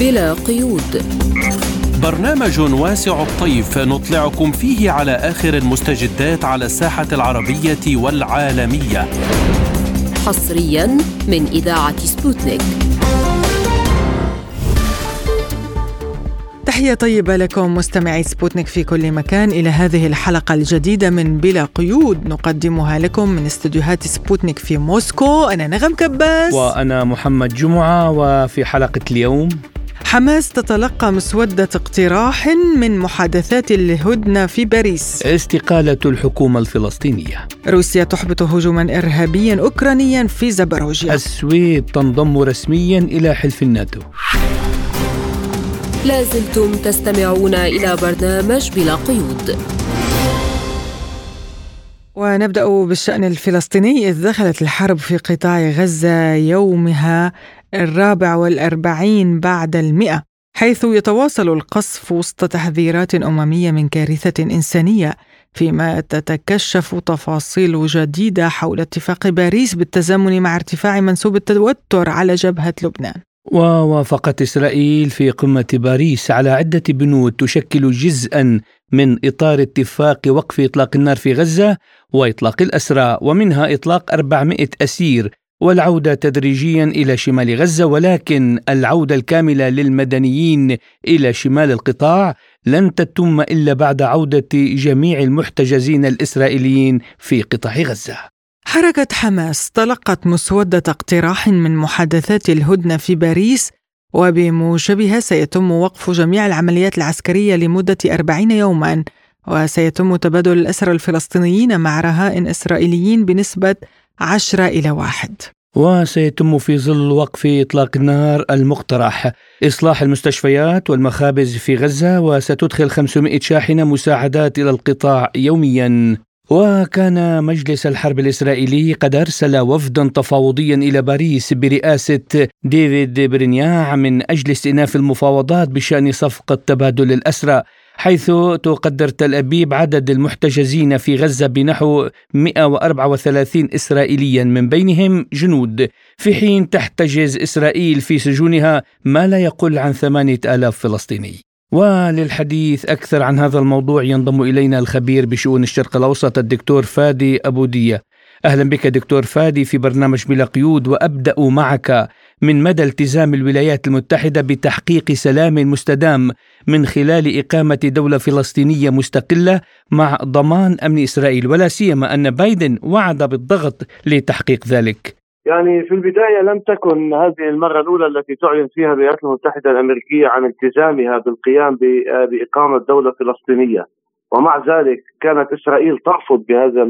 بلا قيود. برنامج واسع الطيف نطلعكم فيه على آخر المستجدات على الساحة العربية والعالمية. حصريا من إذاعة سبوتنيك. تحية طيبة لكم مستمعي سبوتنيك في كل مكان إلى هذه الحلقة الجديدة من بلا قيود. نقدمها لكم من استديوهات سبوتنيك في موسكو. أنا نغم كباس. وأنا محمد جمعة وفي حلقة اليوم حماس تتلقى مسودة اقتراح من محادثات الهدنة في باريس. استقالة الحكومة الفلسطينية. روسيا تحبط هجوما إرهابيا أوكرانيا في زبروجيا السويد تنضم رسميا إلى حلف الناتو. لازلتم تستمعون إلى برنامج بلا قيود. ونبدأ بالشأن الفلسطيني. إذ دخلت الحرب في قطاع غزة يومها الرابع والأربعين بعد المئة حيث يتواصل القصف وسط تحذيرات أممية من كارثة إنسانية فيما تتكشف تفاصيل جديدة حول اتفاق باريس بالتزامن مع ارتفاع منسوب التوتر على جبهة لبنان. ووافقت إسرائيل في قمة باريس على عدة بنود تشكل جزءا من إطار اتفاق وقف إطلاق النار في غزة وإطلاق الأسرى ومنها إطلاق 400 أسير والعودة تدريجيا إلى شمال غزة ولكن العودة الكاملة للمدنيين إلى شمال القطاع لن تتم إلا بعد عودة جميع المحتجزين الإسرائيليين في قطاع غزة. حركة حماس تلقت مسودة اقتراح من محادثات الهدنة في باريس وبموجبها سيتم وقف جميع العمليات العسكرية لمدة أربعين يوما وسيتم تبادل الأسرى الفلسطينيين مع رهائن إسرائيليين بنسبة عشرة إلى واحد. وسيتم في ظل وقف إطلاق النار المقترح. إصلاح المستشفيات والمخابز في غزة وستدخل 500 شاحنة مساعدات إلى القطاع يوميا. وكان مجلس الحرب الإسرائيلي قد أرسل وفدا تفاوضيا إلى باريس برئاسة ديفيد برينياع من أجل استئناف المفاوضات بشأن صفقة تبادل الأسرى. حيث تقدر تل أبيب عدد المحتجزين في غزة بنحو 134 إسرائيليا من بينهم جنود. في حين تحتجز إسرائيل في سجونها ما لا يقل عن 8000 فلسطيني. وللحديث أكثر عن هذا الموضوع ينضم إلينا الخبير بشؤون الشرق الأوسط الدكتور فادي أبو دية أهلا بك دكتور فادي في برنامج بلا قيود وأبدأ معك من مدى التزام الولايات المتحدة بتحقيق سلام مستدام من خلال إقامة دولة فلسطينية مستقلة مع ضمان أمن إسرائيل. ولا سيما أن بايدن وعد بالضغط لتحقيق ذلك. يعني في البداية لم تكن هذه المرة الأولى التي تعلن فيها الولايات المتحدة الأمريكية عن التزامها بالقيام بإقامة دولة فلسطينية. ومع ذلك كانت إسرائيل ترفض بهذا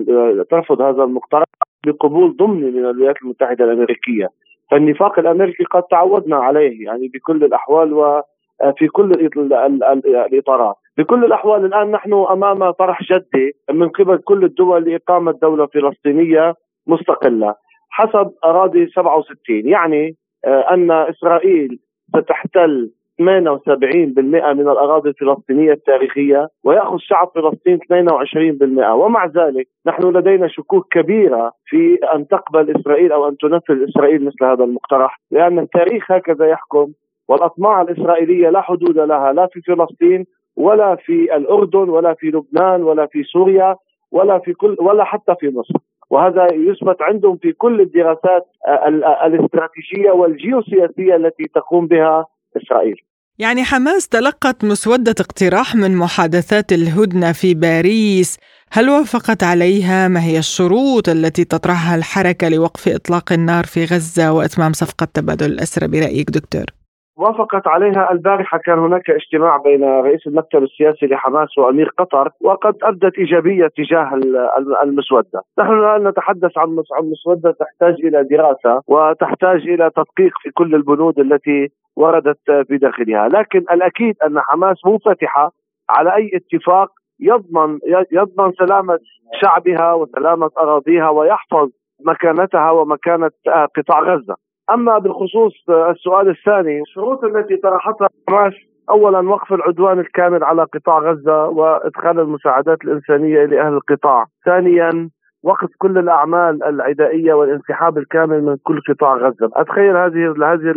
ترفض هذا المقترح بقبول ضمني من الولايات المتحدة الأمريكية. فالنفاق الأمريكي قد تعودنا عليه يعني بكل الأحوال وفي كل الإطارات. بكل الأحوال الآن نحن أمام طرح جدي من قبل كل الدول لإقامة دولة فلسطينية مستقلة حسب أراضي 67 يعني آه، أن إسرائيل ستحتل 78% من الأراضي الفلسطينية التاريخية ويأخذ شعب فلسطين 22% ومع ذلك نحن لدينا شكوك كبيرة في أن تقبل إسرائيل أو أن تنفذ إسرائيل مثل هذا المقترح لأن التاريخ هكذا يحكم والأطماع الإسرائيلية لا حدود لها لا في فلسطين ولا في الأردن ولا في لبنان ولا في سوريا ولا في كل ولا حتى في مصر. وهذا يثبت عندهم في كل الدراسات الاستراتيجية والجيوسياسية التي تقوم بها إسرائيل. يعني حماس تلقت مسودة اقتراح من محادثات الهدنة في باريس، هل وافقت عليها؟ ما هي الشروط التي تطرحها الحركة لوقف إطلاق النار في غزة وإتمام صفقة تبادل الاسرى برأيك دكتور؟ وافقت عليها البارحة كان هناك اجتماع بين رئيس المكتب السياسي لحماس وأمير قطر وقد أبدت إيجابية تجاه المسودة نحن الآن نتحدث عن مسودة تحتاج إلى دراسة وتحتاج إلى تدقيق في كل البنود التي وردت بداخلها. لكن الأكيد أن حماس منفتحة على أي اتفاق يضمن يضمن سلامة شعبها وسلامة أراضيها ويحفظ مكانتها ومكانة قطاع غزة. أما بالخصوص السؤال الثاني الشروط التي طرحتها حماس اولا وقف العدوان الكامل على قطاع غزة وإدخال المساعدات الإنسانية إلى أهل القطاع. ثانيا وقف كل الأعمال العدائية والانسحاب الكامل من كل قطاع غزة، أتخيل هذه هذه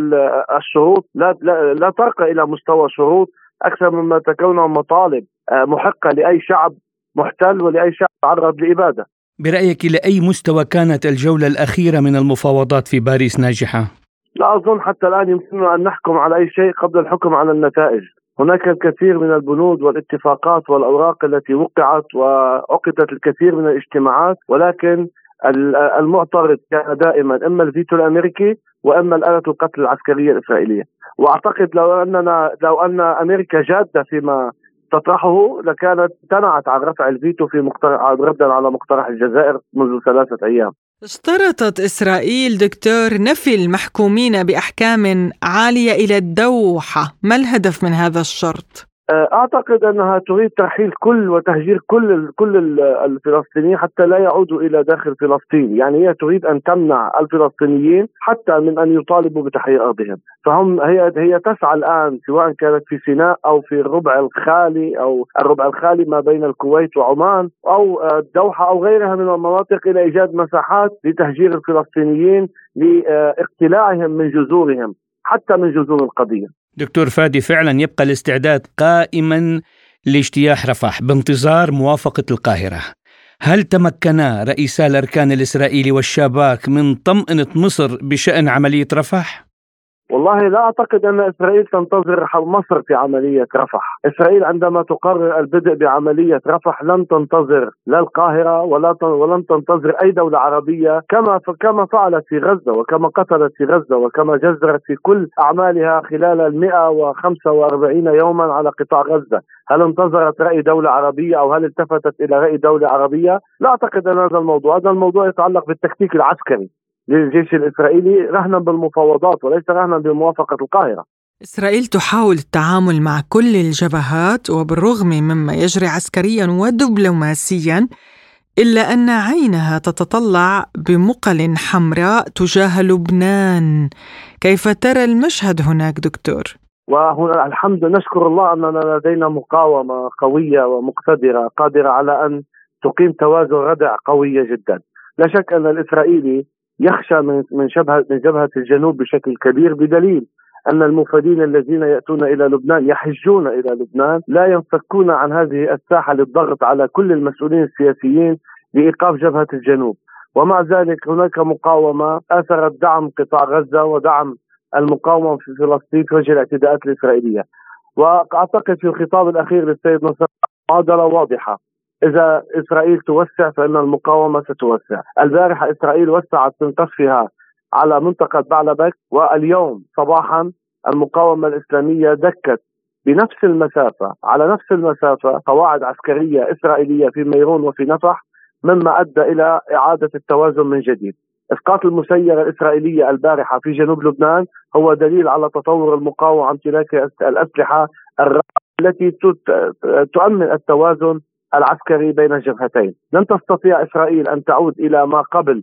الشروط لا لا, لا ترقى إلى مستوى شروط أكثر مما تكون مطالب آه، محقة لأي شعب محتل ولأي شعب تعرض لإبادة. برأيك لأي مستوى كانت الجولة الأخيرة من المفاوضات في باريس ناجحة؟ لا أظن حتى الآن يمكننا أن نحكم على أي شيء قبل الحكم على النتائج. هناك الكثير من البنود والاتفاقات والأوراق التي وقعت وعقدت الكثير من الاجتماعات ولكن المعترض كان دائما إما الفيتو الأمريكي وإما الآلة القتل العسكرية الإسرائيلية. وأعتقد لو اننا لو أن أمريكا جادة فيما تطرحه لكانت امتنعت عن رفع الفيتو في مقترح ردا على مقترح الجزائر منذ ثلاثة أيام اشترطت إسرائيل دكتور نفي المحكومين بأحكام عالية إلى الدوحة ما الهدف من هذا الشرط؟ آه، أعتقد أنها تريد ترحيل كل وتهجير كل كل الفلسطينيين حتى لا يعودوا إلى داخل فلسطين، يعني هي تريد أن تمنع الفلسطينيين حتى من أن يطالبوا بتحرير أرضهم، فهم هي هي تسعى الآن سواء كانت في سيناء أو في الربع الخالي أو الربع الخالي ما بين الكويت وعمان أو الدوحه أو غيرها من المناطق إلى إيجاد مساحات لتهجير الفلسطينيين لاقتلاعهم من جذورهم حتى من جذور القضية. دكتور فادي فعلا يبقى الاستعداد قائما لاجتياح رفح بانتظار موافقة القاهرة هل تمكنا رئيسا الأركان الإسرائيلي والشاباك من طمأنة مصر بشأن عملية رفح؟ والله لا أعتقد أن إسرائيل تنتظر مصر في عملية رفح، إسرائيل عندما تقرر البدء بعملية رفح لن تنتظر لا القاهرة ولا ولن تنتظر أي دولة عربية كما كما فعلت في غزة وكما قتلت في غزة وكما جزرت في كل أعمالها خلال ال 145 يوما على قطاع غزة، هل انتظرت رأي دولة عربية أو هل التفتت إلى رأي دولة عربية؟ لا أعتقد أن هذا الموضوع، هذا الموضوع يتعلق بالتكتيك العسكري. للجيش الإسرائيلي رهنا بالمفاوضات وليس رهنا بموافقة القاهرة. إسرائيل تحاول التعامل مع كل الجبهات وبالرغم مما يجري عسكريا ودبلوماسيا إلا أن عينها تتطلع بمقل حمراء تجاه لبنان. كيف ترى المشهد هناك دكتور؟ وهنا الحمد نشكر الله أننا لدينا مقاومة قوية ومقتدرة قادرة على أن تقيم توازن ردع قوية جدا. لا شك أن الإسرائيلي يخشى من من شبهه من جبهة الجنوب بشكل كبير بدليل أن المفادين الذين يأتون إلى لبنان يحجون إلى لبنان لا ينفكون عن هذه الساحة للضغط على كل المسؤولين السياسيين لايقاف جبهة الجنوب. ومع ذلك هناك مقاومة آثرت دعم قطاع غزة ودعم المقاومة في فلسطين في وجه الاعتداءات الإسرائيلية. وأعتقد في الخطاب الأخير للسيد نصر معادله واضحة. إذا إسرائيل توسع فإن المقاومة ستوسع. البارحة إسرائيل وسعت من قصفها على منطقة بعلبك واليوم صباحا المقاومة الإسلامية دكت بنفس المسافة على نفس المسافة قواعد عسكرية إسرائيلية في ميرون وفي نفح مما أدى إلى إعادة التوازن من جديد. إسقاط المسيرة الإسرائيلية البارحة في جنوب لبنان هو دليل على تطور المقاومة عن امتلاك الاسلحه التي تؤمن التوازن العسكري بين الجبهتين. لن تستطيع إسرائيل أن تعود إلى ما قبل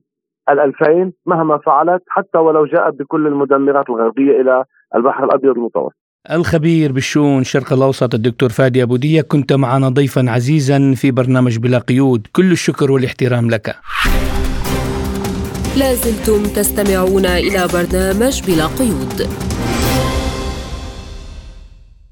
الألفين مهما فعلت حتى ولو جاءت بكل المدمرات الغربية إلى البحر الأبيض المتوسط. الخبير بالشؤون الشرق الأوسط الدكتور فادي أبو دية كنت معنا ضيفا عزيزا في برنامج بلا قيود. كل الشكر والاحترام لك. لازلتم تستمعون إلى برنامج بلا قيود.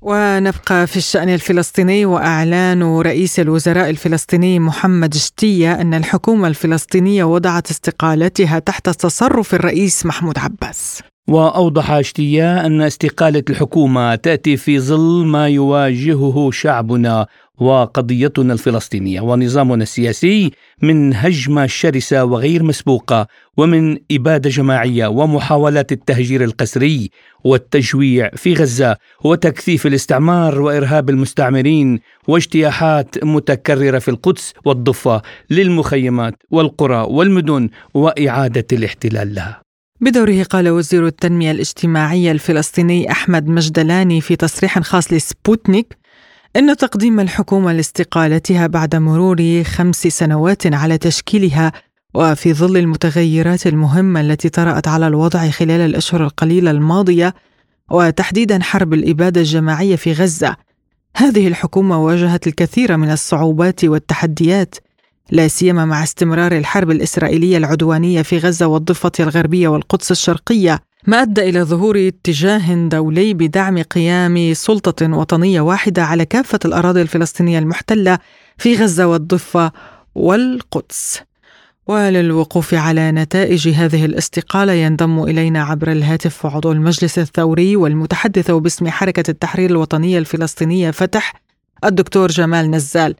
ونبقى في الشأن الفلسطيني وأعلان رئيس الوزراء الفلسطيني محمد شتية أن الحكومة الفلسطينية وضعت استقالتها تحت تصرف الرئيس محمود عباس. وأوضح اشتيا أن استقالة الحكومة تأتي في ظل ما يواجهه شعبنا وقضيتنا الفلسطينية ونظامنا السياسي من هجمة شرسة وغير مسبوقة ومن إبادة جماعية ومحاولات التهجير القسري والتجويع في غزة وتكثيف الاستعمار وإرهاب المستعمرين واجتياحات متكررة في القدس والضفة للمخيمات والقرى والمدن وإعادة الاحتلال لها. بدوره قال وزير التنمية الاجتماعية الفلسطيني أحمد مجدلاني في تصريح خاص لسبوتنيك إن تقديم الحكومة لاستقالتها بعد مرور خمس سنوات على تشكيلها وفي ظل المتغيرات المهمة التي طرأت على الوضع خلال الأشهر القليلة الماضية وتحديدا حرب الإبادة الجماعية في غزة. هذه الحكومة واجهت الكثير من الصعوبات والتحديات لا سيما مع استمرار الحرب الإسرائيلية العدوانية في غزة والضفة الغربية والقدس الشرقية ما أدى إلى ظهور اتجاه دولي بدعم قيام سلطة وطنية واحدة على كافة الأراضي الفلسطينية المحتلة في غزة والضفة والقدس. وللوقوف على نتائج هذه الاستقالة ينضم إلينا عبر الهاتف عضو المجلس الثوري والمتحدث باسم حركة التحرير الوطنية الفلسطينية فتح الدكتور جمال نزال.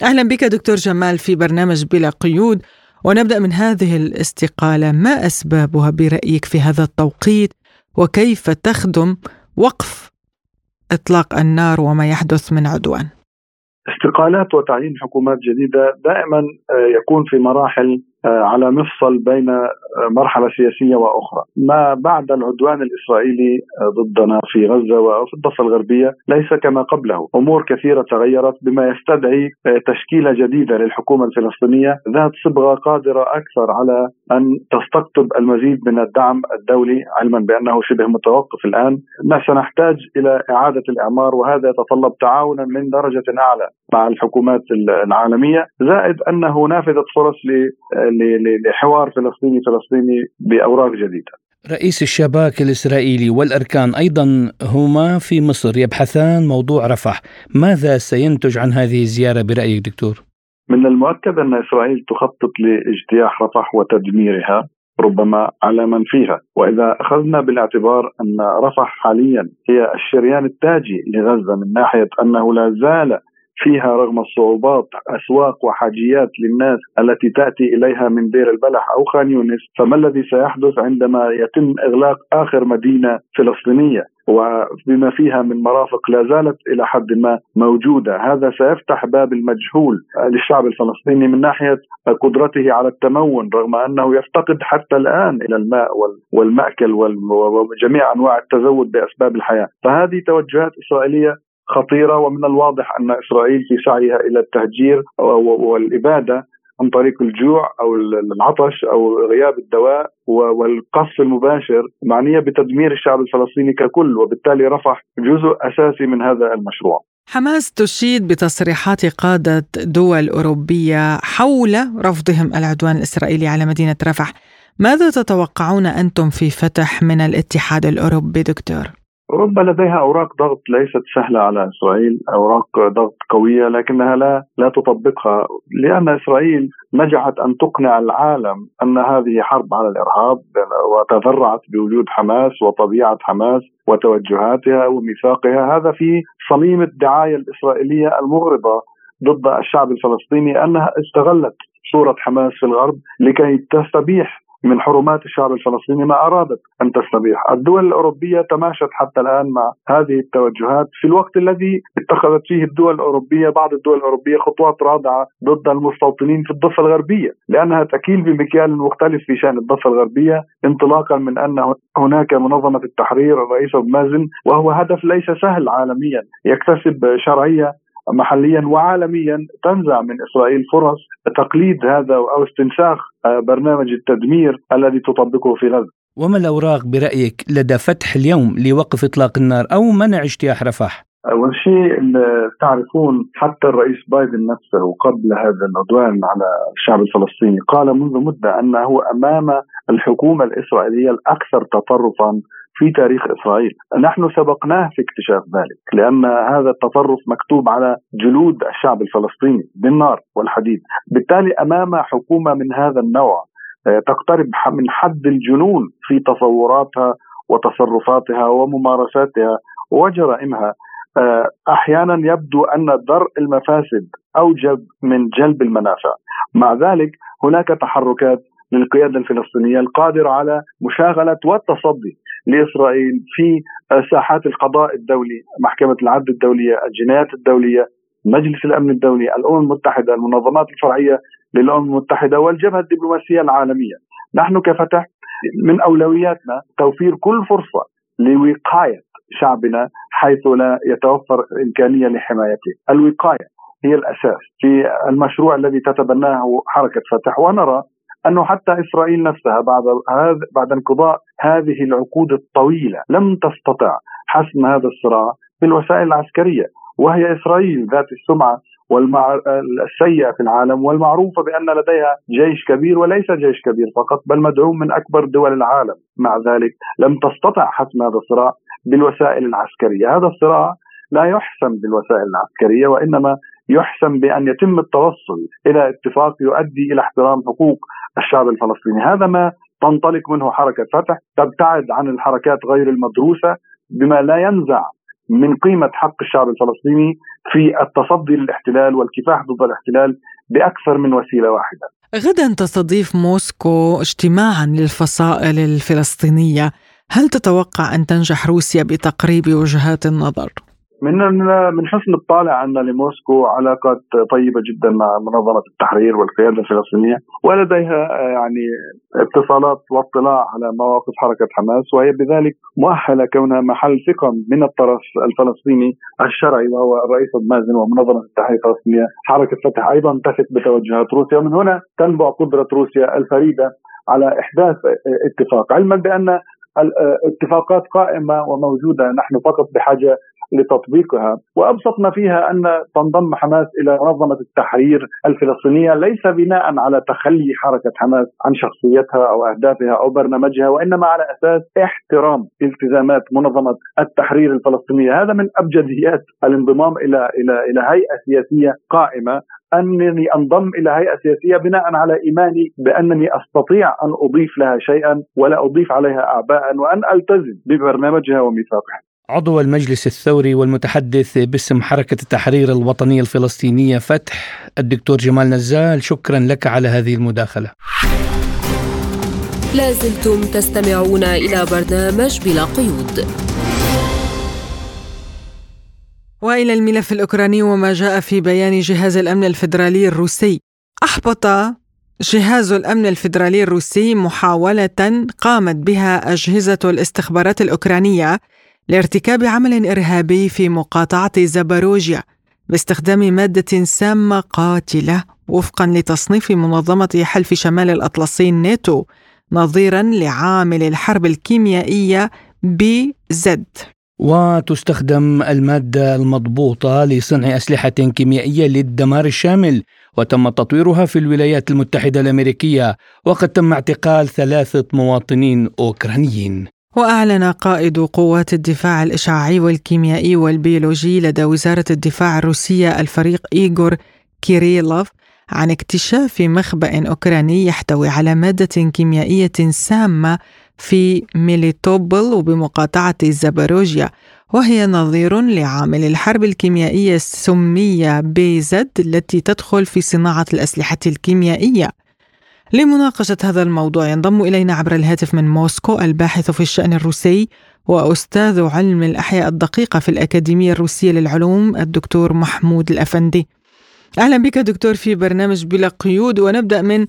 أهلا بك دكتور جمال في برنامج بلا قيود ونبدأ من هذه الاستقالة. ما أسبابها برأيك في هذا التوقيت؟ وكيف تخدم وقف إطلاق النار وما يحدث من عدوان؟ استقالات وتعيين حكومات جديدة دائما آه، يكون في مراحل على مفصل بين آه، مرحلة سياسية وأخرى، ما بعد العدوان الإسرائيلي آه، ضدنا في غزة وفي الضفة الغربية ليس كما قبله، أمور كثيرة تغيرت بما يستدعي تشكيلة جديدة للحكومة الفلسطينية ذات صبغة قادرة أكثر على أن تستقطب المزيد من الدعم الدولي علما بأنه شبه متوقف الآن، سنحتاج إلى إعادة الإعمار وهذا يتطلب تعاونا من درجة أعلى مع الحكومات العالمية، زائد أنه نافذه فرص لحوار فلسطيني فلسطيني بأوراق جديدة. رئيس الشباك الإسرائيلي والأركان أيضا هما في مصر يبحثان موضوع رفح، ماذا سينتج عن هذه الزيارة برأيك دكتور؟ من المؤكد أن إسرائيل تخطط لاجتياح رفح وتدميرها ربما على من فيها وإذا أخذنا بالاعتبار أن رفح حاليا هي الشريان التاجي لغزة من ناحية أنه لا زال فيها رغم الصعوبات أسواق وحاجيات للناس التي تأتي إليها من دير البلح أو خان يونس فما الذي سيحدث عندما يتم إغلاق آخر مدينة فلسطينية؟ وبما فيها من مرافق لا زالت إلى حد ما موجودة، هذا سيفتح باب المجهول للشعب الفلسطيني من ناحية قدرته على التمون رغم أنه يفتقد حتى الآن إلى الماء والمأكل وجميع أنواع التزود بأسباب الحياة، فهذه توجهات إسرائيلية خطيرة ومن الواضح أن إسرائيل في سعيها إلى التهجير والإبادة عن طريق الجوع أو العطش أو غياب الدواء والقصف المباشر معنية بتدمير الشعب الفلسطيني ككل وبالتالي رفح جزء أساسي من هذا المشروع. حماس تشيد بتصريحات قادة دول أوروبية حول رفضهم العدوان الإسرائيلي على مدينة رفح ماذا تتوقعون أنتم في فتح من الاتحاد الأوروبي دكتور؟ اوروبا لديها أوراق ضغط ليست سهلة على إسرائيل، أوراق ضغط قوية لكنها لا لا تطبقها لأن إسرائيل نجحت أن تقنع العالم أن هذه حرب على الإرهاب وتذرعت بوجود حماس وطبيعة حماس وتوجهاتها وميثاقها، هذا في صميم الدعاية الإسرائيلية المغرضه ضد الشعب الفلسطيني أنها استغلت صورة حماس في الغرب لكي تستبيح من حرمات الشعب الفلسطيني ما أرادت أن تستبيح، الدول الأوروبية تماشت حتى الآن مع هذه التوجهات. في الوقت الذي اتخذت فيه الدول الأوروبية بعض الدول الأوروبية خطوات رادعة ضد المستوطنين في الضفة الغربية، لأنها تكيل بمكيال مختلف في شأن الضفة الغربية انطلاقا من أن هناك منظمة التحرير الرئيس ابو مازن وهو هدف ليس سهل عالميا يكتسب شرعية محليا وعالميا تنزع من إسرائيل فرص تقليد هذا أو استنساخ آه، برنامج التدمير الذي تطبقه في غزة. وما الأوراق برأيك لدى فتح اليوم لوقف إطلاق النار أو منع اجتياح رفح؟ أول شيء تعرفون حتى الرئيس بايدن نفسه قبل هذا العدوان على الشعب الفلسطيني قال منذ مدة أنه أمام الحكومة الإسرائيلية الأكثر تطرفا في تاريخ إسرائيل، نحن سبقناه في اكتشاف ذلك، لأن هذا التطرف مكتوب على جلود الشعب الفلسطيني بالنار والحديد، بالتالي أمام حكومة من هذا النوع آه، تقترب من حد الجنون في تصوراتها وتصرفاتها وممارساتها وجرائمها. أحيانا يبدو أن درء المفاسد أوجب من جلب المنافع مع ذلك هناك تحركات للقيادة الفلسطينية القادرة على مشاغلة والتصدي لإسرائيل في ساحات القضاء الدولي، محكمة العدل الدولية، الجنايات الدولية، مجلس الأمن الدولي، الأمم المتحدة، المنظمات الفرعية للأمم المتحدة والجبهة الدبلوماسية العالمية. نحن كفتح من أولوياتنا توفير كل فرصة لوقاية شعبنا حيث لا يتوفر إمكانية لحمايته، الوقاية هي الأساس في المشروع الذي تتبناه حركة فتح. ونرى انه حتى إسرائيل نفسها بعد بعد انقضاء هذه العقود الطويلة لم تستطع حسم هذا الصراع بالوسائل العسكرية. وهي إسرائيل ذات السمعة والسيئة في العالم والمعروفة بأن لديها جيش كبير وليس جيش كبير فقط بل مدعوم من أكبر دول العالم. مع ذلك لم تستطع حسم هذا الصراع بالوسائل العسكرية. هذا الصراع لا يحسم بالوسائل العسكرية وإنما يحسم بأن يتم التوصل إلى اتفاق يؤدي إلى احترام حقوق الشعب الفلسطيني. هذا ما تنطلق منه حركة فتح تبتعد عن الحركات غير المدروسة بما لا ينزع من قيمة حق الشعب الفلسطيني في التصدي للاحتلال والكفاح ضد الاحتلال بأكثر من وسيلة واحدة. غدا تستضيف موسكو اجتماعا للفصائل الفلسطينية. هل تتوقع أن تنجح روسيا بتقريب وجهات النظر؟ من من حسن الطالع أن لموسكو علاقات طيبة جدا مع منظمة التحرير والقيادة الفلسطينية ولديها يعني اتصالات واطلاع على مواقف حركة حماس وهي بذلك مؤهلة كونها محل ثقة من الطرف الفلسطيني الشرعي وهو الرئيس مازن ومنظمة التحرير الفلسطينية حركة فتح أيضا تثق بتوجهات روسيا ومن هنا تنبع قدرة روسيا الفريدة على إحداث اتفاق علما بأن الاتفاقات قائمة وموجودة. نحن فقط بحاجة لتطبيقها. وابسط ما فيها أن تنضم حماس إلى منظمة التحرير الفلسطينية ليس بناء على تخلي حركة حماس عن شخصيتها أو أهدافها أو برنامجها وإنما على أساس احترام التزامات منظمة التحرير الفلسطينية. هذا من ابجديات الانضمام إلى إلى إلى هيئة سياسية قائمة. أنني أنضم إلى هيئة سياسية بناء على إيماني بأنني أستطيع أن أضيف لها شيئا ولا أضيف عليها اعباء وأن ألتزم ببرنامجها وميثاقها. عضو المجلس الثوري والمتحدث باسم حركة التحرير الوطنية الفلسطينية فتح الدكتور جمال نزال شكرا لك على هذه المداخلة. لازلتم تستمعون إلى برنامج بلا قيود. وإلى الملف الأوكراني وما جاء في بيان جهاز الأمن الفيدرالي الروسي. أحبط جهاز الأمن الفيدرالي الروسي محاولة قامت بها أجهزة الاستخبارات الأوكرانية لارتكاب عمل إرهابي في مقاطعة زاباروجيا باستخدام مادة سامة قاتلة وفقا لتصنيف منظمة حلف شمال الأطلسي ناتو نظيرا لعامل الحرب الكيميائية بي زد. وتستخدم المادة المضبوطة لصنع أسلحة كيميائية للدمار الشامل وتم تطويرها في الولايات المتحدة الأمريكية وقد تم اعتقال ثلاثة مواطنين أوكرانيين. وأعلن قائد قوات الدفاع الإشعاعي والكيميائي والبيولوجي لدى وزارة الدفاع الروسية الفريق إيغور كيريلوف عن اكتشاف مخبأ أوكراني يحتوي على مادة كيميائية سامة في ميليتوبل وبمقاطعة زاباروجيا وهي نظير لعامل الحرب الكيميائية السمية بيزد التي تدخل في صناعة الأسلحة الكيميائية. لمناقشة هذا الموضوع ينضم إلينا عبر الهاتف من موسكو الباحث في الشأن الروسي وأستاذ علم الأحياء الدقيقة في الأكاديمية الروسية للعلوم الدكتور محمود الأفندي. أهلا بك دكتور في برنامج بلا قيود ونبدأ من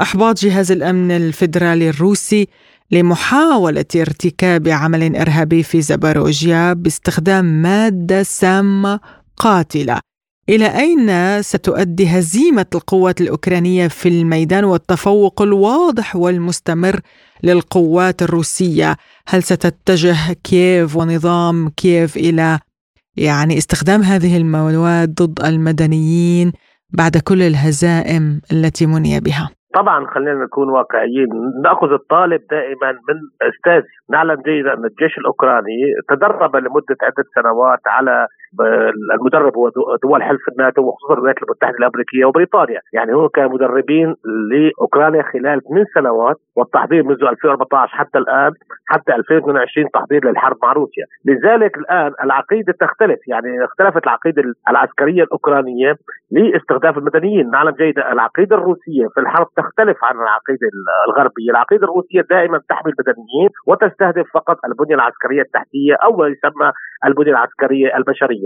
أحباط جهاز الأمن الفيدرالي الروسي لمحاولة ارتكاب عمل إرهابي في زباروجيا باستخدام مادة سامة قاتلة. إلى أين ستؤدي هزيمة القوات الأوكرانية في الميدان والتفوق الواضح والمستمر للقوات الروسية؟ هل ستتجه كييف ونظام كييف إلى يعني استخدام هذه المواد ضد المدنيين بعد كل الهزائم التي مني بها؟ طبعا خلينا نكون واقعيين. نأخذ الطالب دائما من أستاذ نعلم جيدا ان الجيش الأوكراني تدرب لمدة عدة سنوات على المدرب هو دول حلف الناتو وخصوصا الولايات المتحدة الأمريكية وبريطانيا، يعني هو كان مدربين لأوكرانيا خلال ثمان سنوات والتحضير منذ 2014 حتى الآن حتى 2022 تحضير للحرب مع روسيا، لذلك الآن العقيدة تختلف. يعني اختلفت العقيدة العسكرية الأوكرانية لاستهداف المدنيين، نعلم جيدا العقيدة الروسية في الحرب تختلف عن العقيدة الغربية، العقيدة الروسية دائما تحمي المدنيين وتستهدف فقط البنية العسكرية التحتية أو ما يسمى البنية العسكرية البشرية،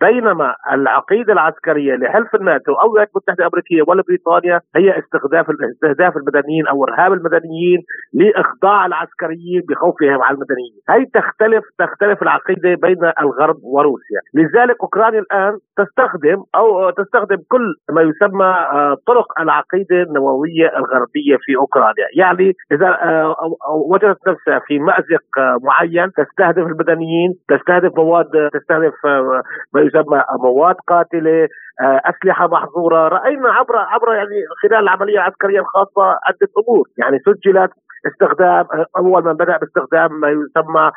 بينما العقيدة العسكرية لحلف الناتو أو الولايات المتحدة الأمريكية ولا بريطانيا هي استخداف استهداف المدنيين أو إرهاب المدنيين لإخضاع العسكريين بخوفهم على المدنيين، هي تختلف تختلف العقيدة بين الغرب وروسيا، لذلك أوكرانيا الآن تستخدم أو تستخدم كل ما يسمى آه، طرق العقيدة النووية الغربية في أوكرانيا، يعني إذا آه، وجدت نفسها في مأزق آه، معين تستهدف المدنيين، تستهدف مواد تستهدف ما يسمى مواد قاتلة آه، أسلحة محظورة. رأينا عبر عبر يعني خلال العملية العسكرية الخاصة عدة أمور يعني سجلت استخدام أول من بدأ باستخدام ما يسمى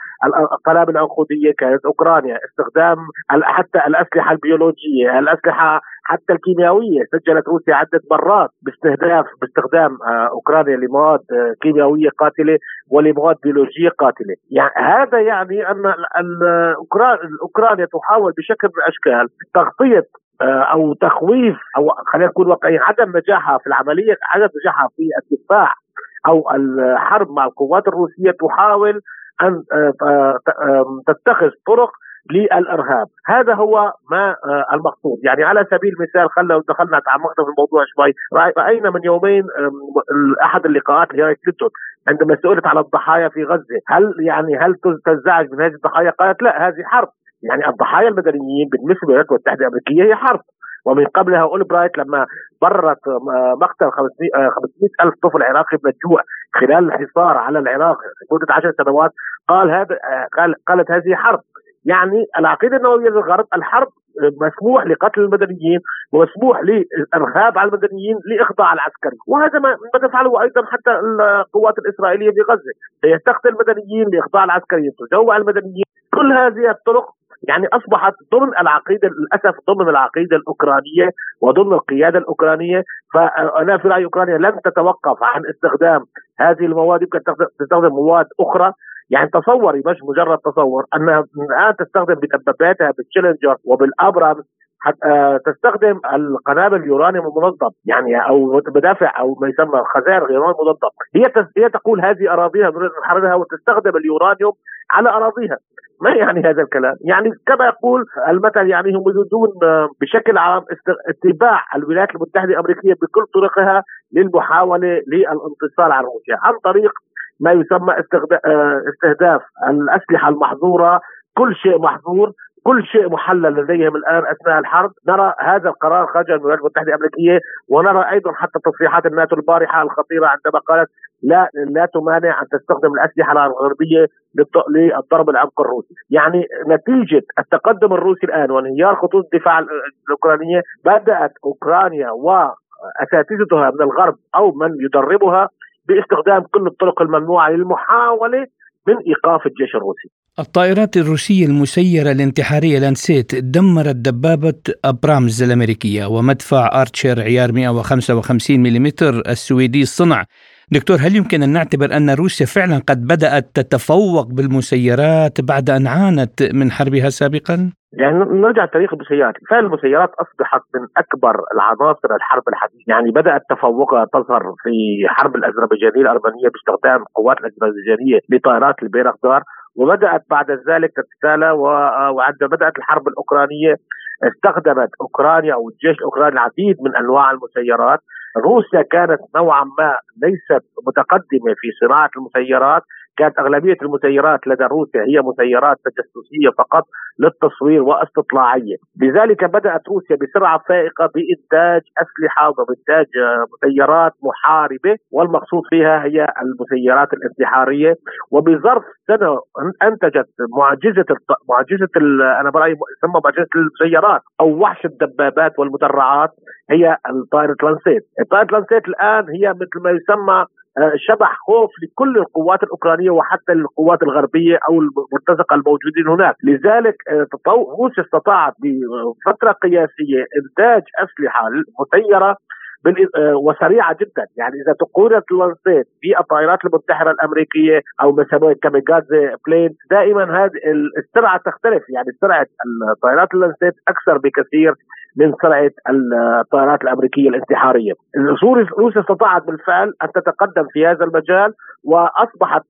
القنابل العنقوديه كانت أوكرانيا، استخدام حتى الأسلحة البيولوجية، الأسلحة حتى الكيميائية. سجلت روسيا عدة مرات باستهداف باستخدام آه، أوكرانيا لمواد آه، كيميائية قاتلة ولمواد بيولوجية قاتلة، يعني هذا يعني أن أوكرانيا تحاول بشكل من الأشكال تغطية آه، أو تخويف أو خلينا نكون واقعيين عدم نجاحها في العملية عدم نجاحها في الدفاع أو الحرب مع القوات الروسية تحاول أن تتخذ طرق للإرهاب، هذا هو ما آه، المقصود، يعني على سبيل المثال خلينا دخلنا تعمقنا في الموضوع شوي، رأينا من يومين أحد اللقاءات لهيلاري كلينتون عندما سئلت على الضحايا في غزة، هل يعني هل تنزعج من هذه الضحايا؟ قالت لا هذه حرب، يعني الضحايا المدنيين بالنسبة للولايات المتحده الأمريكية هي حرب، ومن قبلها أولبرايت لما بررت آه، مقتل 500 آه، ألف طفل عراقي من الجوع خلال الحصار على العراق لمدة عشر سنوات قال هذا قال قالت هذه حرب. يعني العقيدة النووية للغرب الحرب مسموح لقتل المدنيين ومسموح للإرهاب على المدنيين لاخضاع العسكري. وهذا ما تفعله أيضا حتى القوات الإسرائيلية في غزة. هي تقتل المدنيين لاخضاع العسكريين تجوع المدنيين. كل هذه الطرق يعني أصبحت ضمن العقيدة للأسف ضمن العقيدة الأوكرانية وضمن القيادة الأوكرانية فأنا في رايي أوكرانيا لن تتوقف عن استخدام هذه المواد يمكن تستخدم مواد أخرى. يعني تصوري مش مجرد تصور أنها الان تستخدم بدباباتها بالتشالنجر وبالابرامز آه، تستخدم القنابل اليورانيوم المنظم يعني أو مدافع أو ما يسمى خزائر اليورانيوم المنظم. هي هي تقول هذه أراضيها نريد نحررها وتستخدم اليورانيوم على أراضيها. ما يعني هذا الكلام؟ يعني كما يقول المثل يعني هم يريدون آه، بشكل عام اتباع الولايات المتحدة الأمريكية بكل طرقها للمحاولة للانتصار على روسيا عن طريق ما يسمى آه، استهداف الأسلحة المحظورة. كل شيء محظور كل شيء محلل لديهم الآن أثناء الحرب، نرى هذا القرار خرج من الولايات المتحدة الأمريكية ونرى أيضا حتى تصريحات الناتو البارحة الخطيرة عندما قالت لا لا تمانع أن تستخدم الأسلحة الغربية للضرب العمق الروسي، يعني نتيجة التقدم الروسي الآن وانهيار خطوط الدفاع الأوكرانية بدأت أوكرانيا وأساتذتها من الغرب أو من يدربها باستخدام كل الطرق الممنوعة للمحاولة من إيقاف الجيش الروسي. الطائرات الروسية المسيرة الانتحاريه لانسيت دمرت دبابة أبرامز الأمريكية ومدفع ارتشر عيار 155 ملم السويدي الصنع. دكتور هل يمكن أن نعتبر أن روسيا فعلا قد بدأت تتفوق بالمسيرات بعد أن عانت من حربها سابقا؟ يعني نرجع لتاريخ المسيرات، فعلا المسيرات أصبحت من أكبر العناصر الحرب الحديثة، يعني بدأت تفوقها تظهر في حرب الأذربيجانية الأرمنية باستخدام القوات الأذربيجانية لطائرات البيرقدار، وبدأت بعد ذلك تتسالى وعندما بدأت الحرب الأوكرانية استخدمت أوكرانيا أو الجيش الأوكراني العديد من أنواع المسيرات، روسيا كانت نوعا ما ليست متقدمة في صناعة المسيرات. كانت أغلبية المسيرات لدى روسيا هي مسيرات تجسسية فقط للتصوير واستطلاعية. لذلك بدأت روسيا بسرعة فائقة بإنتاج أسلحة وبإنتاج مسيرات محاربة والمقصود فيها هي المسيرات الانتحارية. وبظرف سنة أنتجت معجزة معجزة أنا برأيي يسمى معجزة المسيرات أو وحش الدبابات والمدرعات هي الطائرة لانسيت. الطائرة لانسيت الآن هي مثل ما يسمى آه، شبح خوف لكل القوات الأوكرانية وحتى القوات الغربية أو المرتزقة الموجودين هناك، لذلك آه، روسيا استطاعت بفترة قياسية إنتاج أسلحة مسيرة آه، وسريعة جدا. يعني إذا تقارن لانسيت بالطائرات المنتحره الأمريكية أو ما يسموها كاميجازي بلين دائما هذه السرعة تختلف. يعني سرعة الطائرات اللانسيت أكثر بكثير. من سرعه الطائرات الأمريكية الانتحارية. روسيا استطاعت بالفعل أن تتقدم في هذا المجال وأصبحت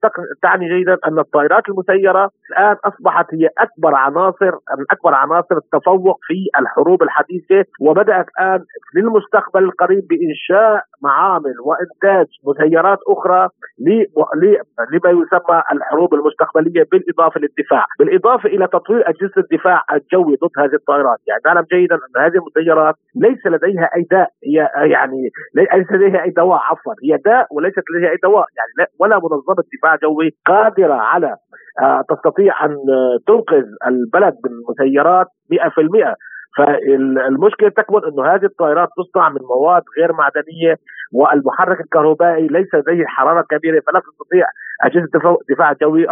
تعني جيدا أن الطائرات المسيرة الآن أصبحت هي أكبر عناصر من أكبر عناصر التفوق في الحروب الحديثة وبدأت الآن للمستقبل القريب بإنشاء معامل وإنتاج مسيرات أخرى لما يسمى الحروب المستقبلية بالإضافة للدفاع، بالإضافة إلى تطوير أجهزة الدفاع الجوي ضد هذه الطائرات، يعني نعلم جيدا أن هذه المسيرات ليس لديها أي داء هي يعني ليس لديها أي دواء عفوا هي داء وليست لديها أي دواء يعني ولا منظمة دفاع جوي قادرة على تستطيع أن تنقذ البلد من مسيرات 100% فالمشكلة تكمن إنه هذه الطائرات تصنع من مواد غير معدنية والمحرك الكهربائي ليس لديه حرارة كبيرة فلا تستطيع أجهزة الدفاع الجوي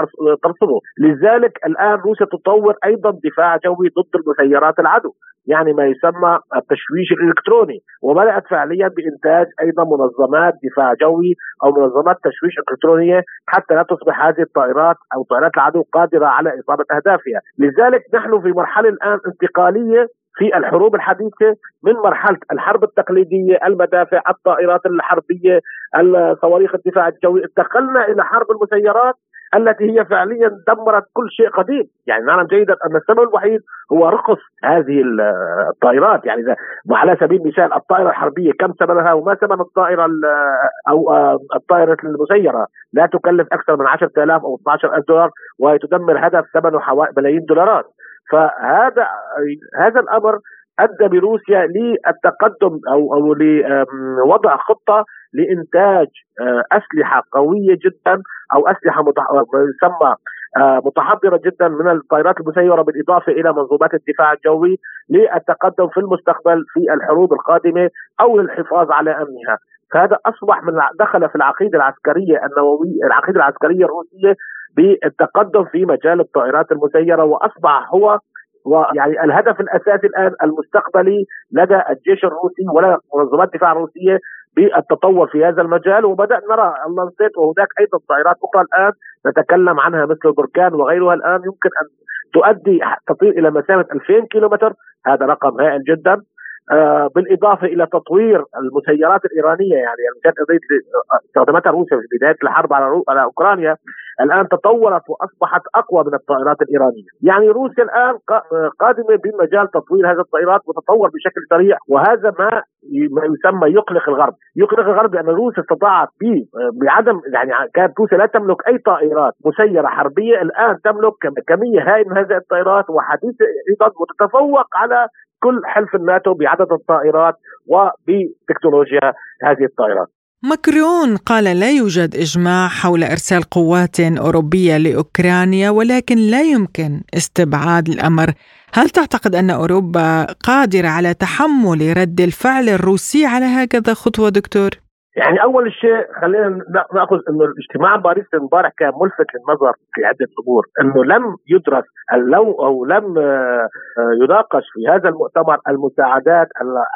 ترصده، لذلك الآن روسيا تطور أيضا دفاع جوي ضد المسيرات العدو، يعني ما يسمى التشويش الإلكتروني. وبدأت فعليا بإنتاج أيضا منظمات دفاع جوي أو منظمات تشويش إلكترونية حتى لا تصبح هذه الطائرات أو طائرات العدو قادرة على إصابة أهدافها، لذلك نحن في مرحلة الآن انتقالية في الحروب الحديثة من مرحلة الحرب التقليدية المدافع الطائرات الحربية صواريخ الدفاع الجوي. انتقلنا إلى حرب المسيرات التي هي فعليا دمرت كل شيء قديم. يعني نعلم جيدا أن السبب الوحيد هو رخص هذه الطائرات. يعني اذا على سبيل المثال الطائرة الحربية كم ثمنها وما ثمن الطائرة أو الطائرة المسيرة؟ لا تكلف أكثر من 10000 أو 12000 دولار وهي تدمر هدف ثمنه ملايين دولارات. فهذا هذا الأمر أدى بروسيا للتقدم أو أو لوضع خطة لإنتاج آه، أسلحة قوية جدا أو أسلحة يسمى آه، متحضرة جدا من الطائرات المسيرة بالإضافة إلى منظومات الدفاع الجوي للتقدم في المستقبل في الحروب القادمة أو للحفاظ على أمنها. فهذا أصبح من دخل في العقيدة العسكرية النووية العقيدة العسكرية الروسية بالتقدم في مجال الطائرات المسيرة وأصبح هو ويعني الهدف الأساسي الآن المستقبلي لدى الجيش الروسي ولا منظمات الدفاع الروسية بالتطور في هذا المجال. وبدأ نرى اللانسيت وهناك أيضا طائرات أخرى الآن نتكلم عنها مثل البركان وغيرها. الآن يمكن أن تؤدي تطير إلى مسافة 2000 كيلومتر. هذا رقم هائل جدا. بالإضافة إلى تطوير المسيرات الإيرانية يعني كانت استخدمتها روسيا في بداية الحرب على على أوكرانيا الآن تطورت وأصبحت أقوى من الطائرات الإيرانية، يعني روسيا الآن قادمة بمجال تطوير هذه الطائرات وتطور بشكل سريع وهذا ما ما يسمى يقلق الغرب، يقلق الغرب لأن روسيا استطاعت بعدم يعني كانت روسيا لا تملك أي طائرات مسيرة حربية الآن تملك كمية هائلة من هذه الطائرات وحديثة أيضا وتتفوق على كل حلف الناتو بعدد الطائرات وبتكنولوجيا هذه الطائرات. ماكرون قال لا يوجد إجماع حول إرسال قوات أوروبية لأوكرانيا ولكن لا يمكن استبعاد الأمر. هل تعتقد أن أوروبا قادرة على تحمل رد الفعل الروسي على هكذا خطوة دكتور؟ يعني أول شيء خلينا نأخذ إنه الاجتماع باريس امبارح كان ملفت للنظر في عدة أمور. إنه لم يدرس لو أو لم آه، يناقش في هذا المؤتمر المساعدات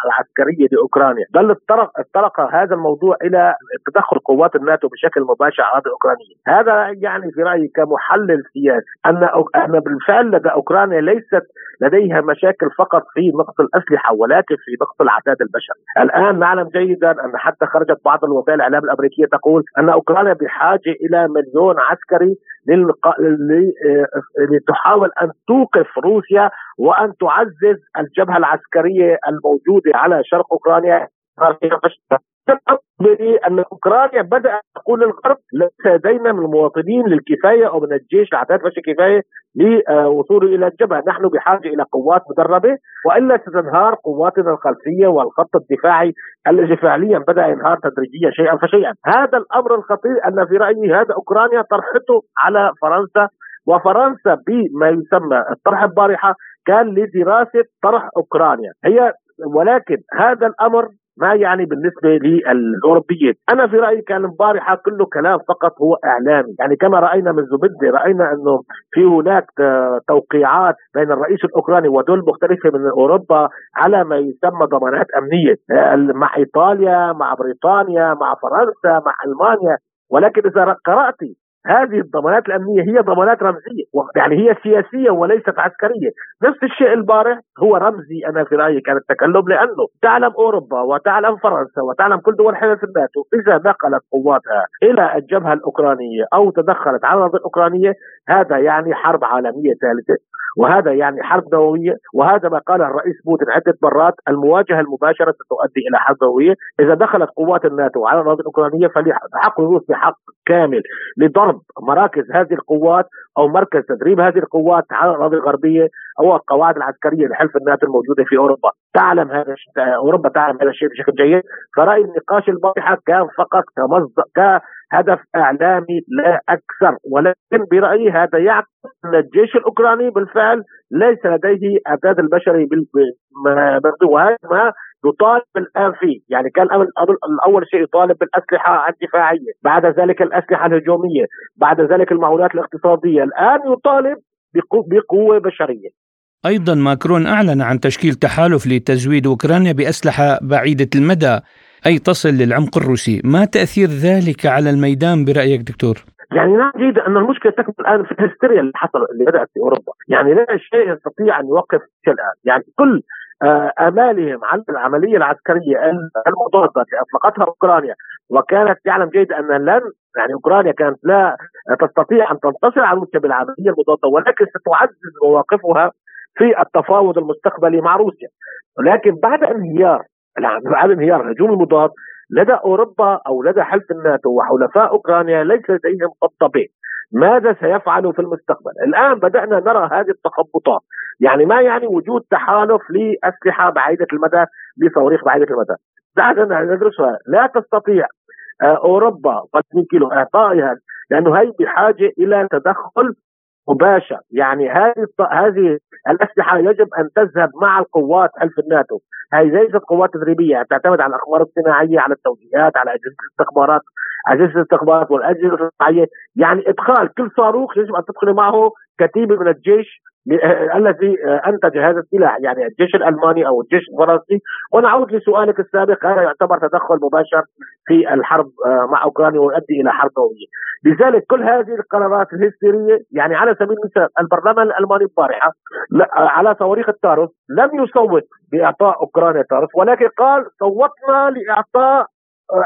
العسكرية لأوكرانيا. بل اطرق اطرق هذا الموضوع إلى تدخل قوات الناتو بشكل مباشر على الاوكرانيه هذا يعني في رأيي كمحلل سياسي أن أن بالفعل لدى أوكرانيا ليست لديها مشاكل فقط في نقص الأسلحة ولكن في نقص العتاد البشري الآن نعلم جيدا أن حتى خرجت بعض الوسائل الأعلام الأمريكية تقول أن أوكرانيا بحاجة إلى مليون عسكري لتحاول أن توقف روسيا وأن تعزز الجبهة العسكرية الموجودة على شرق أوكرانيا. أن اوكرانيا بدأت تقول للغرب ليس لدينا من المواطنين للكفاية أو من الجيش العتاد مش كفاية لوصوله إلى الجبهة، نحن بحاجة إلى قوات مدربة وإلا ستنهار قواتنا الخلفية والخط الدفاعي الذي فعليا بدأ ينهار تدريجيا شيئا فشيئا، هذا الأمر الخطير أن في رأيي هذا أوكرانيا طرحته على فرنسا وفرنسا بما يسمى الطرح البارحة كان لدراسة طرح أوكرانيا، هي ولكن هذا الأمر ما يعني بالنسبة للاوروبيين، أنا في رأيي كان البارحه كله كلام فقط هو إعلامي، يعني كما رأينا من زبدة رأينا إنه في هناك توقيعات بين الرئيس الأوكراني ودول مختلفة من أوروبا على ما يسمى ضمانات أمنية. مع إيطاليا، مع بريطانيا، مع فرنسا، مع ألمانيا، ولكن إذا قرأت هذه الضمانات الأمنية هي ضمانات رمزية يعني هي سياسية وليست عسكرية. نفس الشيء البارح هو رمزي أنا في رأيي كان التكلم لأنه تعلم أوروبا وتعلم فرنسا وتعلم كل دول حلف الناتو اذا نقلت قواتها إلى الجبهة الأوكرانية أو تدخلت على الأرض الأوكرانية هذا يعني حرب عالمية ثالثة. وهذا يعني حرب نوويه وهذا ما قاله الرئيس بوتين عدة مرات المواجهة المباشرة ستؤدي إلى حرب نوويه إذا دخلت قوات الناتو على الأرض الاوكرانيه فلحق الروس حق كامل لضرب مراكز هذه القوات أو مركز تدريب هذه القوات على الأراضي الغربية أو القواعد العسكرية لحلف الناتو الموجودة في أوروبا. تعلم هذا أوروبا تعلم هذا الشيء بشكل جيد. فرايي النقاش البارحة كان فقط كمصدر هدف إعلامي لا أكثر ولكن برأيي هذا يعكس أن الجيش الأوكراني بالفعل ليس لديه أعداد البشري وهذا ما يطالب الآن فيه، يعني كان اول شيء يطالب بالأسلحة الدفاعية، بعد ذلك الأسلحة الهجومية، بعد ذلك المعونات الاقتصادية، الآن يطالب بقوة بشرية. أيضا ماكرون أعلن عن تشكيل تحالف لتزويد أوكرانيا بأسلحة بعيدة المدى. أي تصل للعمق الروسي، ما تأثير ذلك على الميدان برأيك دكتور؟ يعني نعم جيد أن المشكلة تكمن الآن في الهستيريا اللي حصل اللي بدأت في أوروبا، يعني لا شيء يستطيع أن يوقف الآن، يعني كل آه، آمالهم على العملية العسكرية المضادة التي أطلقتها أوكرانيا وكانت تعلم جيدا أن لن يعني أوكرانيا كانت لا تستطيع أن تنتصر على روسيا بالعملية المضادة ولكن ستعزز مواقفها في التفاوض المستقبلي مع روسيا. ولكن بعد انهيار بعد انهيار الهجوم المضاد لدى أوروبا أو لدى حلف الناتو وحلفاء أوكرانيا ليس لديهم خطه ب ماذا سيفعلوا في المستقبل؟ الآن بدأنا نرى هذه التخبطات. يعني ما يعني وجود تحالف لأسلحة بعيدة المدى لصواريخ بعيدة المدى؟ دعنا ندرسها لا تستطيع آه، أوروبا قد كيلو إعطائها لأنه هي بحاجة إلى تدخل مباشر. يعني هذه هذه الأسلحة يجب أن تذهب مع القوات حلف الناتو. هذه ليست قوات تدريبية تعتمد على الأخبار الصناعية على التوجيهات على أجهزة الاستخبارات أجهزة الاستخبارات والأجهزة الصناعية. يعني إدخال كل صاروخ يجب أن تدخل معه كتيبه من الجيش آه، الذي آه، أنتج هذا السلاح يعني الجيش الألماني أو الجيش الفرنسي. ونعود لسؤالك السابق هذا يعتبر تدخل مباشر في الحرب آه، مع أوكرانيا ويؤدي إلى حرب نوويه لذلك كل هذه القرارات الهستيرية يعني على سبيل المثال البرلمان الألماني البارحه على صواريخ التارس لم يصوت بإعطاء أوكرانيا التارس ولكن قال صوتنا لإعطاء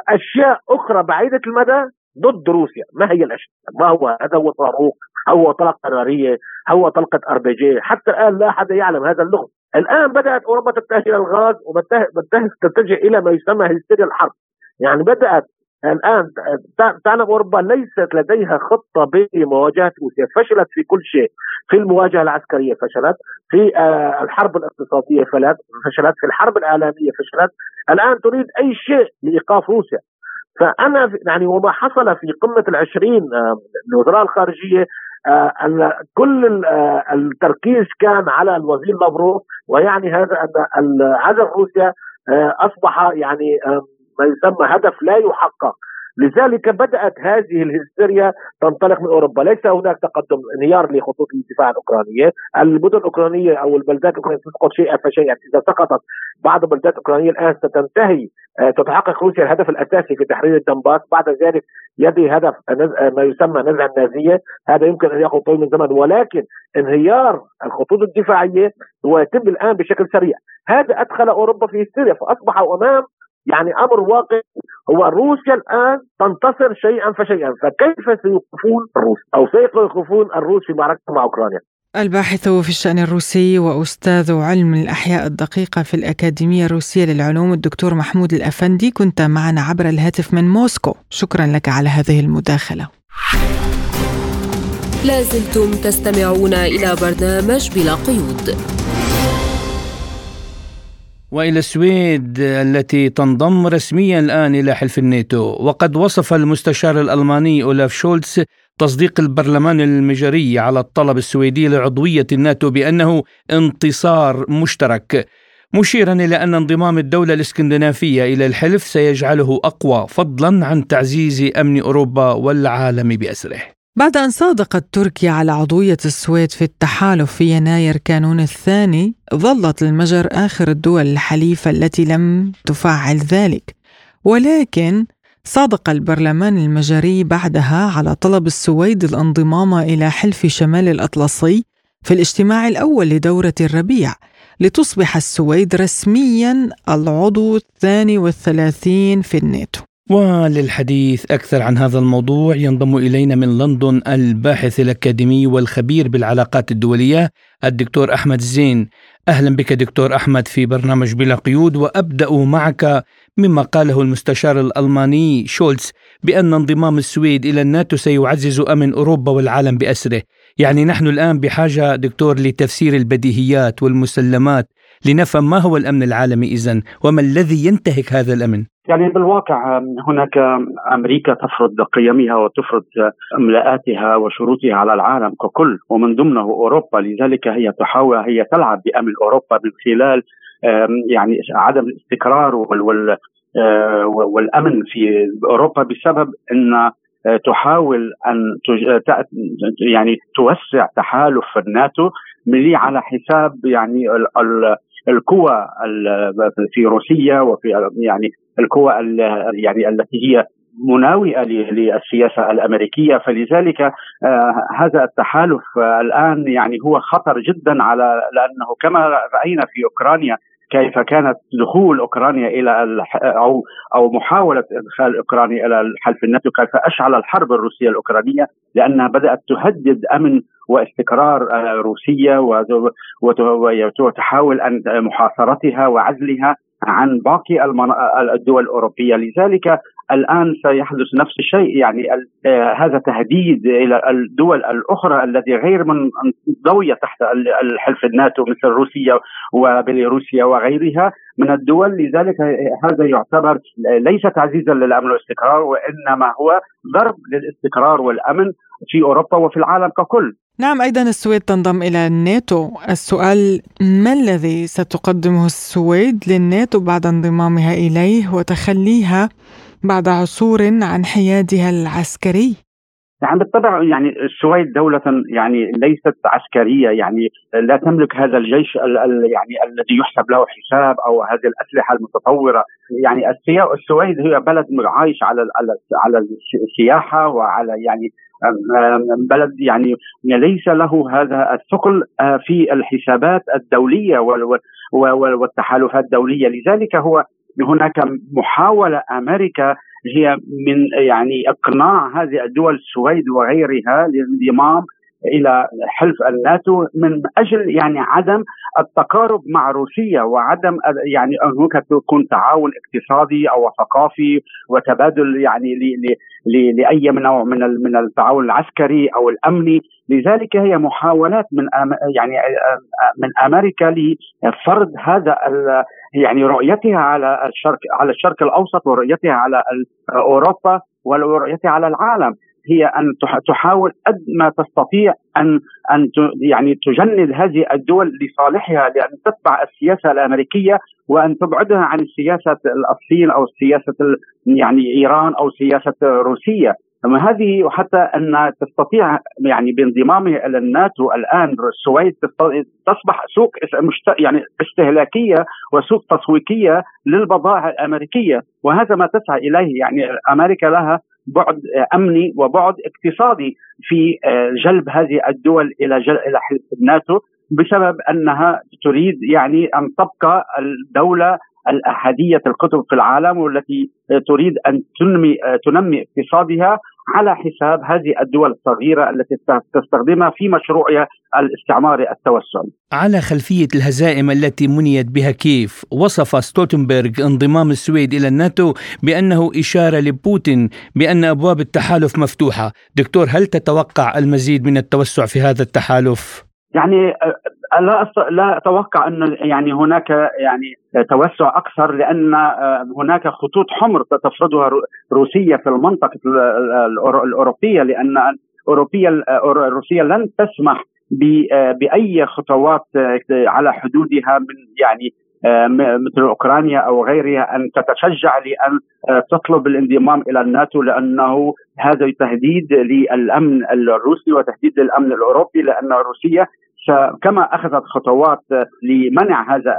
أشياء أخرى بعيدة المدى. ضد روسيا. ما هي الأشياء؟ ما هو؟ هذا هو صاروخ هو طلقة ناريه هو طلقة ار بي جي حتى الآن لا أحد يعلم هذا اللغز. الآن بدأت أوروبا تتجه إلى الغاز وتتجه تتجه إلى ما يسمى هستيريا الحرب. يعني بدأت الآن تعلم أوروبا ليست لديها خطة بمواجهة روسيا، فشلت في كل شيء، في المواجهة العسكرية فشلت، في آه، الحرب الاقتصادية فشلت، في الحرب الإعلامية فشلت، الآن تريد أي شيء لإيقاف روسيا، فأنا يعني وما حصل في قمة العشرين الوزراء آه، الخارجية آه، أن كل آه، التركيز كان على الوزير لافروف ويعني هذا أن عزل روسيا أصبح يعني ما يسمى هدف لا يحقق. لذلك بدأت هذه الهستيريا تنطلق من أوروبا، ليس هناك تقدم انهيار لخطوط الدفاع الأوكرانية، المدن الأوكرانية أو البلدات الأوكرانية تسقط شيئا فشيئا، إذا سقطت بعض البلدات الأوكرانية الآن ستنتهي آه، تتحقق روسيا الهدف الأساسي في تحرير الدنباس، بعد ذلك يدي هدف آه، ما يسمى نزع النازية، هذا يمكن أن ياخذ طويل من زمن ولكن انهيار الخطوط الدفاعية هو يتم الآن بشكل سريع، هذا أدخل أوروبا في هستيريا فاصبحوا أمام يعني أمر واقع. هو روسيا الآن تنتصر شيئا فشيئا. فكيف سيوقفون الروس أو سيوقفون الروس في معركة مع أوكرانيا؟ الباحث في الشأن الروسي وأستاذ علم الأحياء الدقيقة في الأكاديمية الروسية للعلوم الدكتور محمود الأفندي كنت معنا عبر الهاتف من موسكو. شكرا لك على هذه المداخلة. لازلتم تستمعون إلى برنامج بلا قيود. وإلى السويد التي تنضم رسميا الآن إلى حلف الناتو. وقد وصف المستشار الألماني أولاف شولتز تصديق البرلمان المجري على الطلب السويدي لعضوية الناتو بأنه انتصار مشترك مشيرا إلى أن انضمام الدولة الإسكندنافية إلى الحلف سيجعله أقوى فضلا عن تعزيز أمن أوروبا والعالم بأسره. بعد أن صادقت تركيا على عضوية السويد في التحالف في يناير كانون الثاني ظلت المجر آخر الدول الحليفة التي لم تفعل ذلك. ولكن صادق البرلمان المجري بعدها على طلب السويد الانضمام إلى حلف شمال الأطلسي في الاجتماع الأول لدورة الربيع لتصبح السويد رسميا العضو الثاني والثلاثين في الناتو. وللحديث أكثر عن هذا الموضوع ينضم إلينا من لندن الباحث الأكاديمي والخبير بالعلاقات الدولية الدكتور أحمد زين أهلا بك دكتور أحمد في برنامج بلا قيود وأبدأ معك مما قاله المستشار الألماني شولتز بأن انضمام السويد إلى الناتو سيعزز أمن أوروبا والعالم بأسره. يعني نحن الآن بحاجة دكتور لتفسير البديهيات والمسلمات لنفهم ما هو الأمن العالمي إذن وما الذي ينتهك هذا الأمن؟ يعني بالواقع هناك أمريكا تفرض قيمها وتفرض املاءاتها وشروطها على العالم ككل ومن ضمنه أوروبا. لذلك هي تحاول هي تلعب بأمن أوروبا من خلال يعني عدم الاستقرار وال آه، والأمن في أوروبا بسبب إن تحاول أن يعني توسع تحالف الناتو ملي على حساب يعني القوى في روسيا وفي يعني القوى يعني التي هي مناوئة للسياسة الأمريكية. فلذلك آه هذا التحالف الآن يعني هو خطر جدا على لأنه كما رأينا في أوكرانيا كيف كانت دخول أوكرانيا إلى أو أو محاولة إدخال أوكرانيا إلى الحلف الناتو. كيف اشعل الحرب الروسية الأوكرانية لأنها بدأت تهدد أمن واستقرار آه، روسيا وتحاول أن محاصرتها وعزلها عن باقي الدول الأوروبية. لذلك الآن سيحدث نفس الشيء. يعني آه، هذا تهديد إلى الدول الأخرى التي غير منضويه تحت الحلف الناتو مثل روسيا وبيلاروسيا وغيرها من الدول. لذلك هذا يعتبر ليس تعزيزا للأمن والاستقرار وإنما هو ضرب للاستقرار والأمن في أوروبا وفي العالم ككل. نعم أيضا السويد تنضم إلى الناتو. السؤال ما الذي ستقدمه السويد للناتو بعد انضمامها إليه وتخليها بعد عصور عن حيادها العسكري؟ يعني بالطبع يعني السويد دولة يعني ليست عسكرية يعني لا تملك هذا الجيش يعني الذي يحسب له حساب أو هذه الأسلحة المتطورة. يعني السويد هي بلد عايش على على السياحة وعلى يعني بلد يعني ليس له هذا الثقل آه، في الحسابات الدولية والتحالفات الدولية. لذلك هو هناك محاولة أمريكا هي من يعني إقناع هذه الدول السويد وغيرها للانضمام إلى حلف الناتو من أجل يعني عدم التقارب مع روسيا وعدم يعني هناك تكون تعاون اقتصادي أو ثقافي وتبادل يعني لأي نوع من من التعاون العسكري أو الأمني. لذلك هي محاولات من يعني من أمريكا لفرض هذا يعني رؤيتها على الشرق على الشرق الأوسط ورؤيتها على أوروبا ورؤيتها على العالم. هي أن تحاول قد ما تستطيع أن أن يعني تجند هذه الدول لصالحها لأن تتبع السياسة الأمريكية وأن تبعدها عن سياسه الصين أو سياسه يعني إيران أو سياسة روسيا أما هذه وحتى أن تستطيع يعني بانضمامها إلى الناتو الآن السويد تصبح سوق يعني استهلاكية وسوق تسويقية للبضائع الأمريكية. وهذا ما تسعى إليه يعني أمريكا لها بعد أمني وبعد اقتصادي في آه، جلب هذه الدول إلى. إلى حلف الناتو بسبب أنها تريد يعني أن تبقى الدولة الأحادية القطب في العالم والتي تريد أن تنمي آه، تنمي اقتصادها على حساب هذه الدول الصغيرة التي تستخدمها في مشروعها الاستعماري التوسعي. على خلفية الهزائم التي منيت بها كيف، وصف ستولتنبرغ انضمام السويد إلى الناتو بأنه إشارة لبوتين بأن أبواب التحالف مفتوحة، دكتور هل تتوقع المزيد من التوسع في هذا التحالف؟ يعني آه، لا لا أتوقع ان يعني هناك يعني توسع أكثر لأن آه، هناك خطوط حمر تفرضها روسيا في المنطقة الأوروبية لأن اوروبيه روسيا لن تسمح آه، بأي خطوات على حدودها من يعني مثل أوكرانيا أو غيرها أن تتشجع لأن تطلب الانضمام إلى الناتو لأنه هذا تهديد للأمن الروسي وتهديد للأمن الأوروبي لأن روسيا كما أخذت خطوات لمنع هذا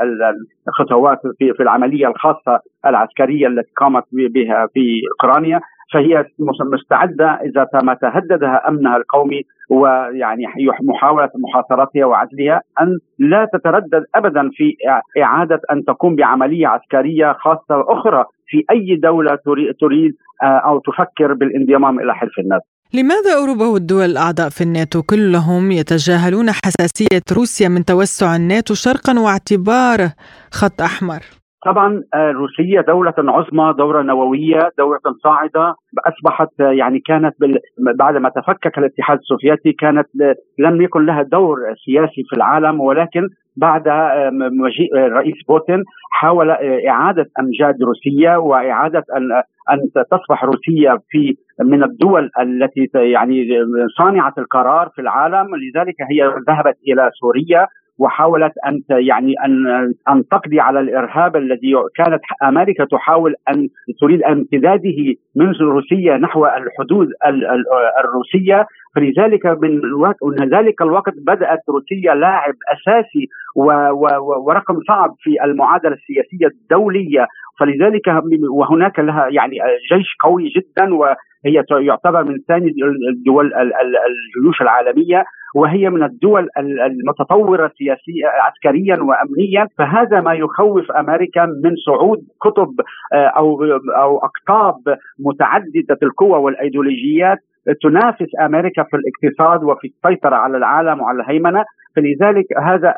الخطوات في, في العملية الخاصة العسكرية التي قامت بها في أوكرانيا فهي مستعدة إذا ما تهددها أمنها القومي ويعني محاولة محاصرتها وعزلها أن لا تتردد ابدا في إعادة أن تقوم بعملية عسكرية خاصة أخرى في أي دولة تريد آه، أو تفكر بالانضمام إلى حلف الناتو. لماذا أوروبا والدول الأعضاء في الناتو كلهم يتجاهلون حساسية روسيا من توسع الناتو شرقا واعتباره خط أحمر؟ طبعا آه، روسيا دولة عظمى دولة نووية دولة صاعدة أصبحت آه، يعني كانت بال... بعد ما تفكك الاتحاد السوفيتي كانت لم يكن لها دور سياسي في العالم ولكن بعد مجيء الرئيس بوتين حاول إعادة أمجاد روسيا وإعادة أن تصبح روسيا في من الدول التي يعني صانعة القرار في العالم. لذلك هي ذهبت إلى سوريا وحاولت أن يعني ان أن تقضي على الإرهاب الذي كانت أمريكا تحاول أن تريد أمتداده من روسيا نحو الحدود الروسية. فلذلك من الوقت ذلك الوقت بدأت روسيا لاعب أساسي ورقم صعب في المعادلة السياسية الدولية. فلذلك وهناك لها يعني جيش قوي جدا وهي يعتبر من ثاني الدول الجيوش العالمية وهي من الدول المتطورة سياسيا عسكريا وامنيا. فهذا ما يخوف أمريكا من صعود كتب آه، أو أو أقطاب متعددة القوى والأيديولوجيات تنافس أمريكا في الاقتصاد وفي السيطرة على العالم وعلى الهيمنة. فلذلك هذا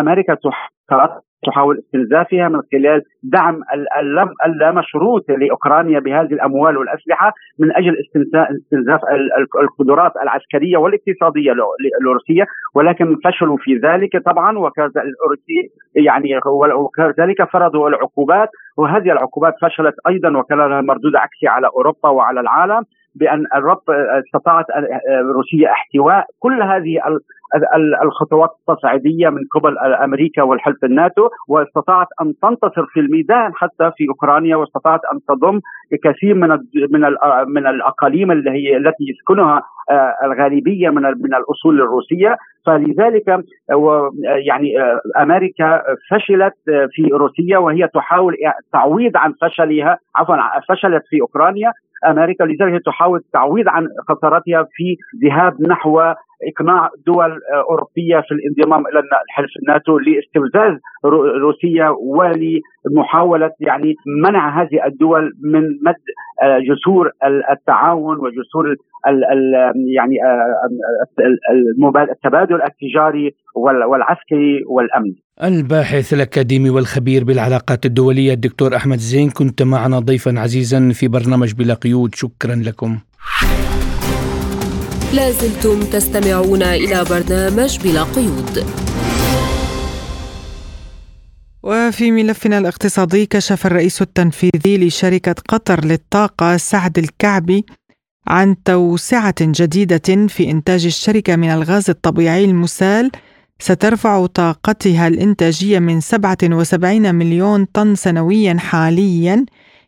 أمريكا تحاول استنزافها من خلال دعم اللامشروط لأوكرانيا بهذه الأموال والأسلحة من أجل استنزاف القدرات العسكرية والاقتصادية لروسيا ولكن فشلوا في ذلك طبعا وكذا يعني وكذلك فرضوا العقوبات. وهذه العقوبات فشلت أيضا وكان لها مردود عكسي على أوروبا وعلى العالم. بأن الربط استطاعت روسيا احتواء. كل هذه الخطوات التصعيدية من قبل أمريكا والحلف الناتو واستطاعت أن تنتصر في الميدان حتى في أوكرانيا واستطاعت أن تضم كثير من من من الأقاليم اللي هي التي يسكنها آه، الغالبية من من الأصول الروسية. فلذلك آه، يعني آه، أمريكا فشلت في روسيا وهي تحاول تعويض عن فشلها عفوا فشلت في أوكرانيا. أمريكا لذلك تحاول التعويض عن خسارتها في ذهاب نحو إقناع دول أوروبية في الانضمام إلى حلف الناتو لاستفزاز روسيا ولمحاولة يعني منع هذه الدول من مد آه، جسور التعاون وجسور يعني آه، التبادل التجاري والعسكري والامن. الباحث الأكاديمي والخبير بالعلاقات الدولية الدكتور أحمد زين كنت معنا ضيفا عزيزا في برنامج بلا قيود شكرا لكم. لازلتم تستمعون إلى برنامج بلا قيود وفي ملفنا الاقتصادي كشف الرئيس التنفيذي لشركة قطر للطاقة سعد الكعبي عن توسعة جديدة في إنتاج الشركة من الغاز الطبيعي المسال سترفع طاقتها الإنتاجية من 77 مليون طن سنويا حاليا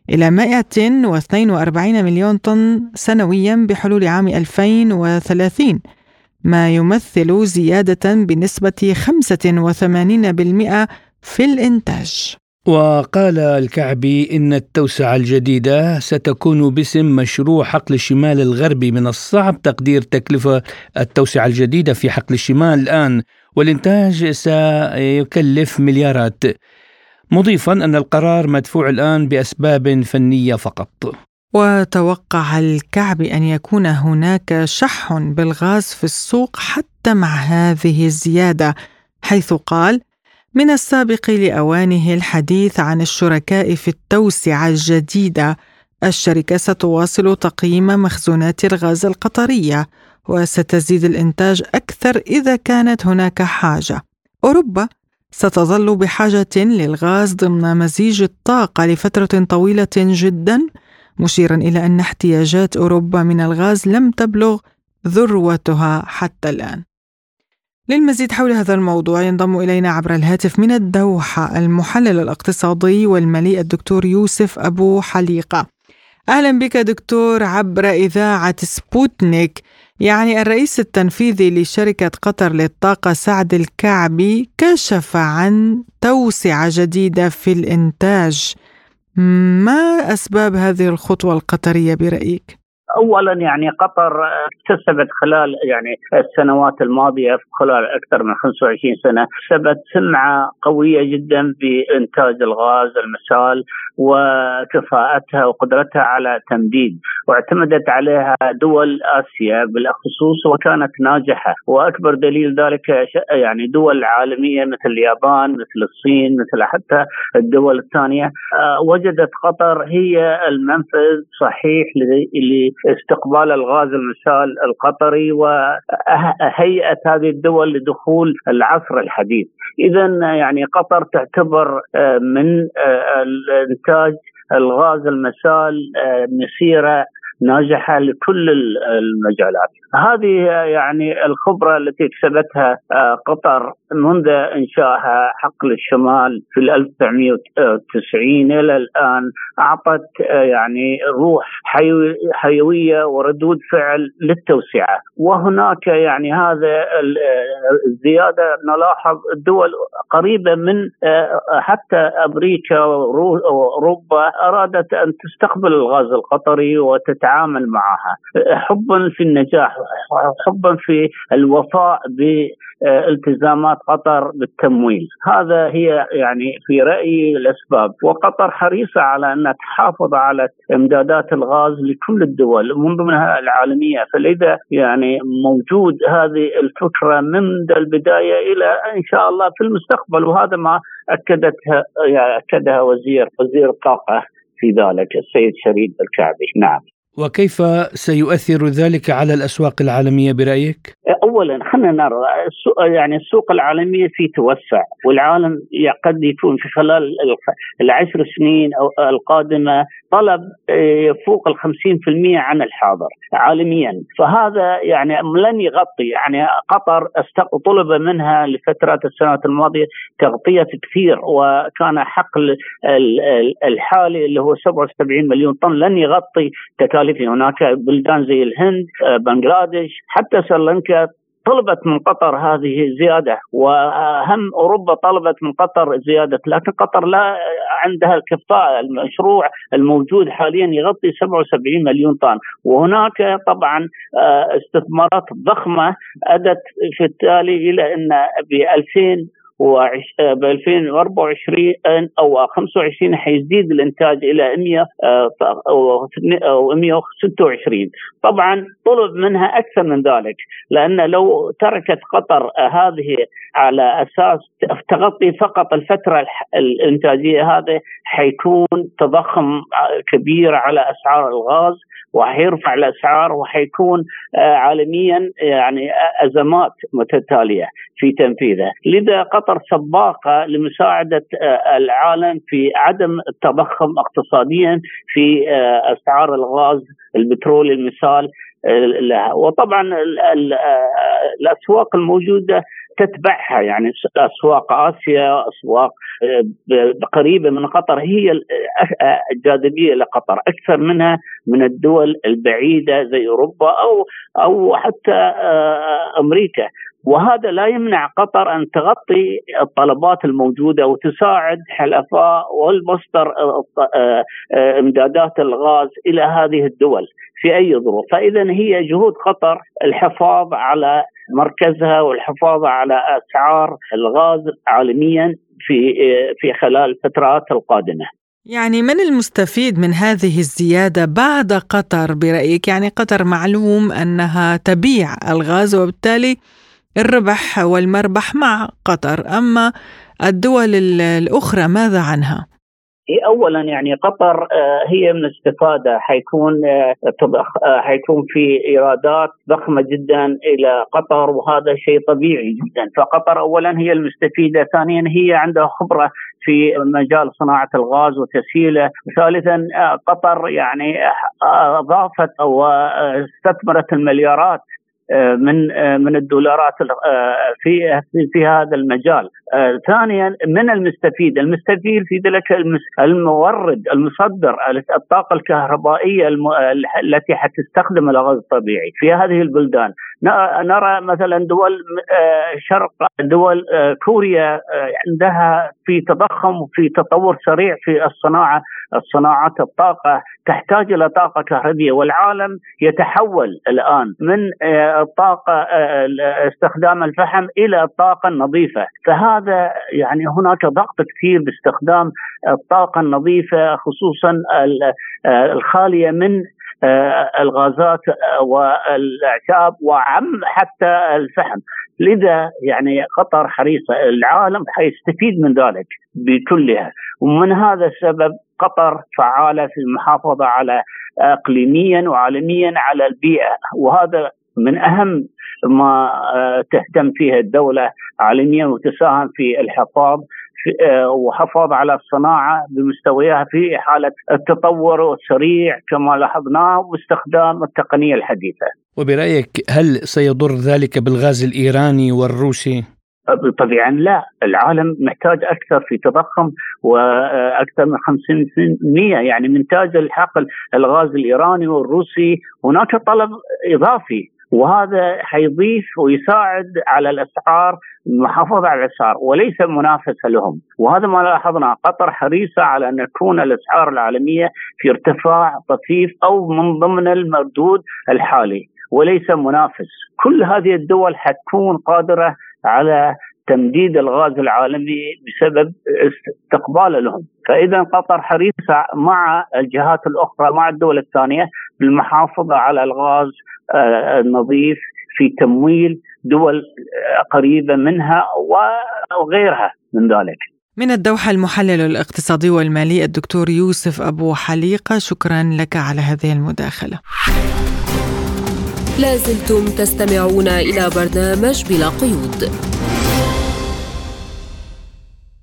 إلى 142 مليون طن سنويا بحلول عام 2030 ما يمثل زيادة بنسبة 85% في الإنتاج. وقال الكعبي إن التوسعة الجديدة ستكون باسم مشروع حقل الشمال الغربي من الصعب تقدير تكلفة التوسعة الجديدة في حقل الشمال الآن. والإنتاج سيكلف مليارات. مضيفا أن القرار مدفوع الآن بأسباب فنية فقط. وتوقع الكعب أن يكون هناك شح بالغاز في السوق حتى مع هذه الزيادة حيث قال من السابق لأوانه الحديث عن الشركاء في التوسعة الجديدة الشركة ستواصل تقييم مخزونات الغاز القطرية وستزيد الإنتاج أكثر إذا كانت هناك حاجة. أوروبا ستظل بحاجة للغاز ضمن مزيج الطاقة لفترة طويلة جدا مشيرا إلى أن احتياجات أوروبا من الغاز لم تبلغ ذروتها حتى الآن. للمزيد حول هذا الموضوع ينضم إلينا عبر الهاتف من الدوحة المحلل الاقتصادي والمالي الدكتور يوسف أبو حليقة. أهلا بك دكتور عبر إذاعة سبوتنيك. يعني الرئيس التنفيذي لشركة قطر للطاقة سعد الكعبي كشف عن توسعة جديدة في الإنتاج ما أسباب هذه الخطوة القطرية برأيك؟ اولا يعني قطر اكتسبت خلال يعني السنوات الماضية خلال أكثر من 25 سنة اكتسبت سمعة قوية جدا بإنتاج الغاز المسال وكفاءتها وقدرتها على تمديد واعتمدت عليها دول آسيا بالأخصوص وكانت ناجحة. وأكبر دليل ذلك يعني دول عالمية مثل اليابان مثل الصين مثل حتى الدول الثانية آه، وجدت قطر هي المنفذ صحيح استقبال الغاز المسال القطري وهيئة هذه الدول لدخول العصر الحديث اذا يعني قطر تعتبر آه، من آه، الإنتاج الغاز المسال آه، مسيرة ناجحة لكل المجالات. هذه يعني الخبرة التي اكتسبتها آه، قطر منذ إنشائها حقل الشمال في 1990 إلى الآن أعطت يعني روح حيوية وردود فعل للتوسعة. وهناك يعني هذا الزيادة نلاحظ الدول قريبة من حتى أمريكا وأوروبا أرادت أن تستقبل الغاز القطري وتتعامل معها. حبا في النجاح حبا في الوفاء بالتزامات قطر بالتمويل. هذا هي يعني في رأيي الأسباب. وقطر حريصة على أن تحافظ على إمدادات الغاز لكل الدول من ضمنها العالمية. فلذا يعني موجود هذه الفكرة منذ البداية إلى إن شاء الله في المستقبل. وهذا ما أكدتها يعني أكدها وزير وزير الطاقة في ذلك السيد شريد الكعبي. نعم. وكيف سيؤثر ذلك على الأسواق العالمية برأيك؟ اولا خلينا نرى يعني السوق العالمية في توسع والعالم قد يكون في خلال العشر سنين القادمة طلب يفوق ال 50% عن الحاضر عالميا فهذا يعني لن يغطي يعني قطر طلب منها لفترات السنوات الماضية تغطية كثير وكان حقل الحالي اللي هو 77 مليون طن لن يغطي تكاليف هناك بلدان زي الهند بنغلاديش. حتى سريلانكا طلبت من قطر هذه زيادة وهم أوروبا طلبت من قطر زيادة. لكن قطر لا عندها الكفاءة المشروع الموجود حاليا يغطي 77 مليون طن. وهناك طبعا آه، استثمارات ضخمة أدت في التالي إلى أن ب 2000 ب 2024 أو 25 حيزيد الإنتاج إلى 100 أو 126 طبعا طلب منها أكثر من ذلك لأن لو تركت قطر هذه على أساس تغطي فقط الفترة الإنتاجية هذه حيكون تضخم كبير على أسعار الغاز وحيرفع الأسعار وحيكون عالميا يعني أزمات متتالية في تنفيذه، لذا قطر سباقة لمساعدة العالم في عدم التضخم اقتصاديا في أسعار الغاز البترول المثال وطبعا الأسواق الموجودة تتبعها. يعني أسواق آسيا أسواق آه، قريبة من قطر هي الجاذبيه لقطر. أكثر منها من الدول البعيدة زي أوروبا أو أو حتى آه، أمريكا. وهذا لا يمنع قطر أن تغطي الطلبات الموجودة وتساعد حلفاء والمصدر آه، إمدادات الغاز إلى هذه الدول في أي ظروف، فاذا هي جهود قطر الحفاظ على مركزها والحفاظ على أسعار الغاز عالميا في في خلال الفترات القادمة. يعني من المستفيد من هذه الزيادة بعد قطر برأيك؟ يعني قطر معلوم أنها تبيع الغاز وبالتالي الربح والمربح مع قطر. أما الدول الأخرى ماذا عنها؟ اولا يعني قطر آه، هي من الاستفاده حيكون آه، آه، حيكون في إيرادات ضخمة جدا إلى قطر وهذا شيء طبيعي جدا. فقطر اولا هي المستفيدة ثانيا هي عندها خبرة في مجال صناعة الغاز وتسهيله. ثالثا قطر يعني أضافت أو استثمرت المليارات من من الدولارات في في هذا المجال. ثانيا من المستفيد؟ المستفيد في ذلك المورد المصدر الطاقة الكهربائية التي حتستخدم الغاز الطبيعي في هذه البلدان. نرى مثلا دول شرق دول كوريا عندها في تضخم وفي تطور سريع في الصناعة الصناعات الطاقة تحتاج إلى طاقة كهربائيه والعالم يتحول الآن من الطاقه استخدام الفحم إلى الطاقه النظيفه فهذا يعني هناك ضغط كثير باستخدام الطاقة النظيفة خصوصا الخالية من الغازات والأعشاب وعم حتى الفحم. لذا يعني قطر حريصه العالم حيستفيد من ذلك بكلها. ومن هذا السبب قطر فعالة في المحافظة على اقليميا وعالميا على البيئة. وهذا من أهم ما آه، تهتم فيه الدولة عالميا وتساهم في الحفاظ آه، وحفاظ على الصناعه بمستوياها في حالة التطور السريع كما لاحظناه واستخدام التقنية الحديثة. وبرأيك هل سيضر ذلك بالغاز الإيراني والروسي؟ طبعا لا العالم محتاج أكثر في تضخم وأكثر من 50% يعني من تاج الحقل الغاز الإيراني والروسي هناك طلب إضافي وهذا حيضيف ويساعد على الاسعار المحافظه على الاسعار وليس منافسه لهم. وهذا ما لاحظنا قطر حريصة على أن تكون الاسعار العالمية في ارتفاع طفيف أو من ضمن المردود الحالي وليس منافس. كل هذه الدول حتكون قادرة على تمديد الغاز العالمي بسبب استقباله لهم. فإذا قطر حريصة مع الجهات الأخرى مع الدول الثانية بالمحافظة على الغاز آه، النظيف في تمويل دول قريبة منها وغيرها من ذلك. من الدوحة المحلل الاقتصادي والمالي الدكتور يوسف أبو حليقة شكرا لك على هذه المداخلة. لازلتم تستمعون إلى برنامج بلا قيود.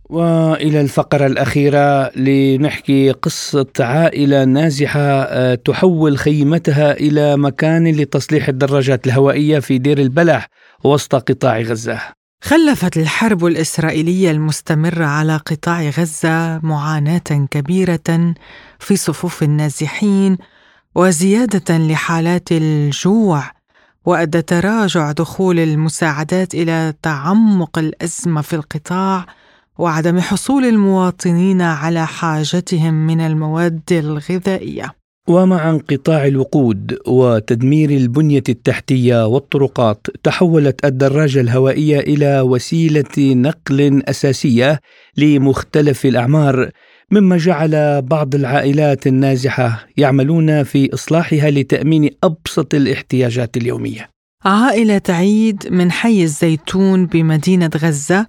وإلى الفقرة الأخيرة لنحكي قصة عائلة نازحة آه، تحول خيمتها إلى مكان لتصليح الدراجات الهوائية في دير البلح وسط قطاع غزة. خلفت الحرب الإسرائيلية المستمرة على قطاع غزة معاناة كبيرة في صفوف النازحين وزيادة لحالات الجوع وأدى تراجع دخول المساعدات إلى تعمق الأزمة في القطاع وعدم حصول المواطنين على حاجتهم من المواد الغذائية ومع انقطاع الوقود وتدمير البنية التحتية والطرقات تحولت الدراجة الهوائية إلى وسيلة نقل أساسية لمختلف الأعمار مما جعل بعض العائلات النازحة يعملون في إصلاحها لتأمين أبسط الاحتياجات اليومية. عائلة عيد من حي الزيتون بمدينة غزة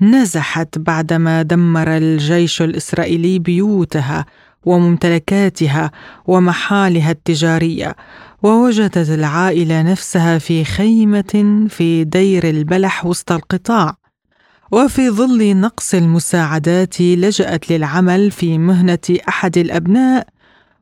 نزحت بعدما دمر الجيش الإسرائيلي بيوتها وممتلكاتها ومحالها التجارية ووجدت العائلة نفسها في خيمة في دير البلح وسط القطاع وفي ظل نقص المساعدات لجأت للعمل في مهنة أحد الأبناء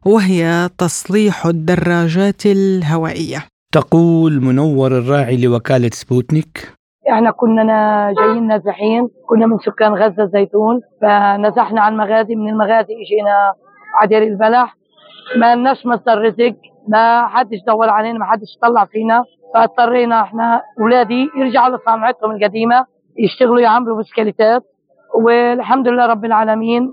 وهي تصليح الدراجات الهوائية. تقول منور الراعي لوكالة سبوتنيك إحنا كنا جايين نازحين. كنا من سكان غزة الزيتون فنزحنا على المغازي من المغازي اجينا عدير البلح. ما لناش مصدر رزق ما حدش دور علينا ما حدش طلع فينا. فاضطرينا إحنا اولادي يرجعوا لصنعتهم القديمة يشتغلوا يعملوا بسكليتات والحمد لله رب العالمين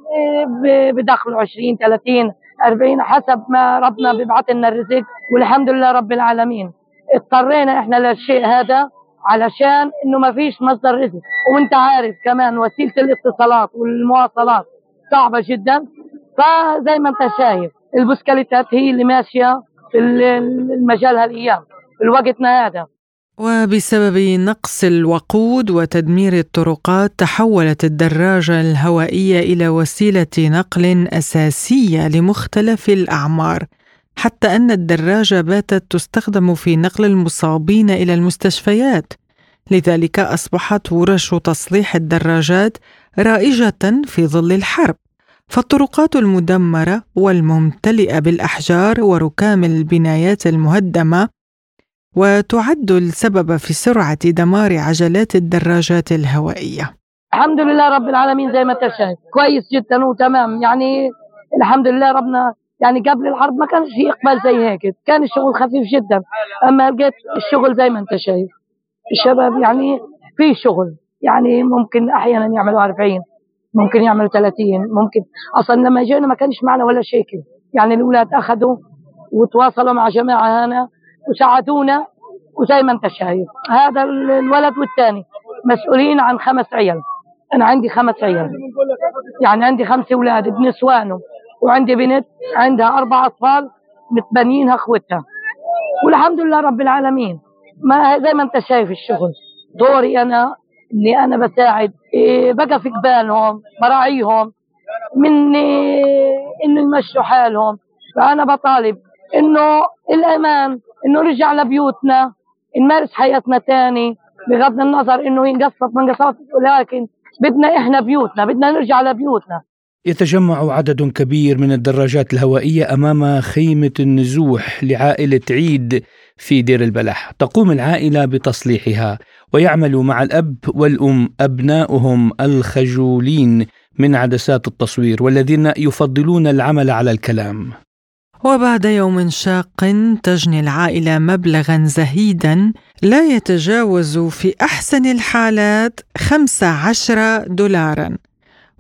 بدخلوا 20 30 40 حسب ما ربنا بيبعث لنا الرزق. والحمد لله رب العالمين. اضطرينا إحنا للشيء هذا. علشان إنه ما فيش مصدر رزق. وأنت عارف كمان وسيلة الاتصالات والمواصلات صعبة جدا. فزي ما أنت شايف البسكليتات هي اللي ماشية في المجال هالأيام في وقتنا هذا. وبسبب نقص الوقود وتدمير الطرقات تحولت الدراجة الهوائية إلى وسيلة نقل أساسية لمختلف الأعمار. حتى أن الدراجه باتت تستخدم في نقل المصابين إلى المستشفيات. لذلك أصبحت ورش تصليح الدراجات رائجة في ظل الحرب. فالطرقات المدمرة والممتلئة بالأحجار وركام البنايات المهدمة وتعد السبب في سرعة دمار عجلات الدراجات الهوائية. الحمد لله رب العالمين زي ما انت شايف كويس جدا وتمام. يعني الحمد لله ربنا يعني قبل الحرب ما كانش في اقبال زي هيك. كان الشغل خفيف جدا. أما لقيت الشغل زي ما أنت شايف. الشباب يعني في شغل. يعني ممكن أحيانا يعملوا 40 ممكن يعملوا 30 ممكن. أصلا لما جينا ما كانش معنا ولا شيء يعني الأولاد أخذوا وتواصلوا مع جماعة هنا وساعدونا وزي ما أنت شايف. هذا الولد والثاني مسؤولين عن خمس عيال. أنا عندي خمس عيال. يعني عندي خمس أولاد بنسوانهم وعندي بنت عندها أربع أطفال متبنينها أخوتها. والحمد لله رب العالمين. ما زي ما أنت شايف الشغل. دوري أنا إني أنا بساعد. إيه بقى في قبالهم براعيهم من إنه يمشوا حالهم. فأنا بطالب إنه الأمان إنه نرجع لبيوتنا نمارس حياتنا تاني بغض النظر إنه ينقصف من قصفت ولكن بدنا إحنا بيوتنا بدنا نرجع لبيوتنا. يتجمع عدد كبير من الدراجات الهوائية أمام خيمة النزوح لعائلة عيد في دير البلح. تقوم العائلة بتصليحها ويعمل مع الأب والأم أبناؤهم الخجولين من عدسات التصوير والذين يفضلون العمل على الكلام. وبعد يوم شاق تجني العائلة مبلغا زهيدا لا يتجاوز في أحسن الحالات 15 دولارا.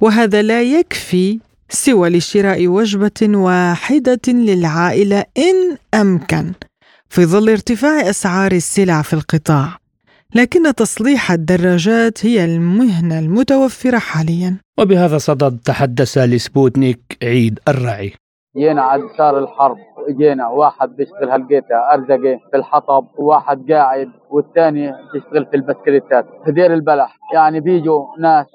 وهذا لا يكفي سوى لشراء وجبة واحدة للعائلة إن أمكن في ظل ارتفاع أسعار السلع في القطاع. لكن تصليح الدراجات هي المهنة المتوفرة حاليا. وبهذا الصدد تحدث لسبوتنيك عيد الرعي. جينا عند صار الحرب اجينا واحد بيشتغل هلقيته ارزقه في الحطب وواحد قاعد والثاني بيشتغل في البسكليتات. في دير البلح يعني بيجوا ناس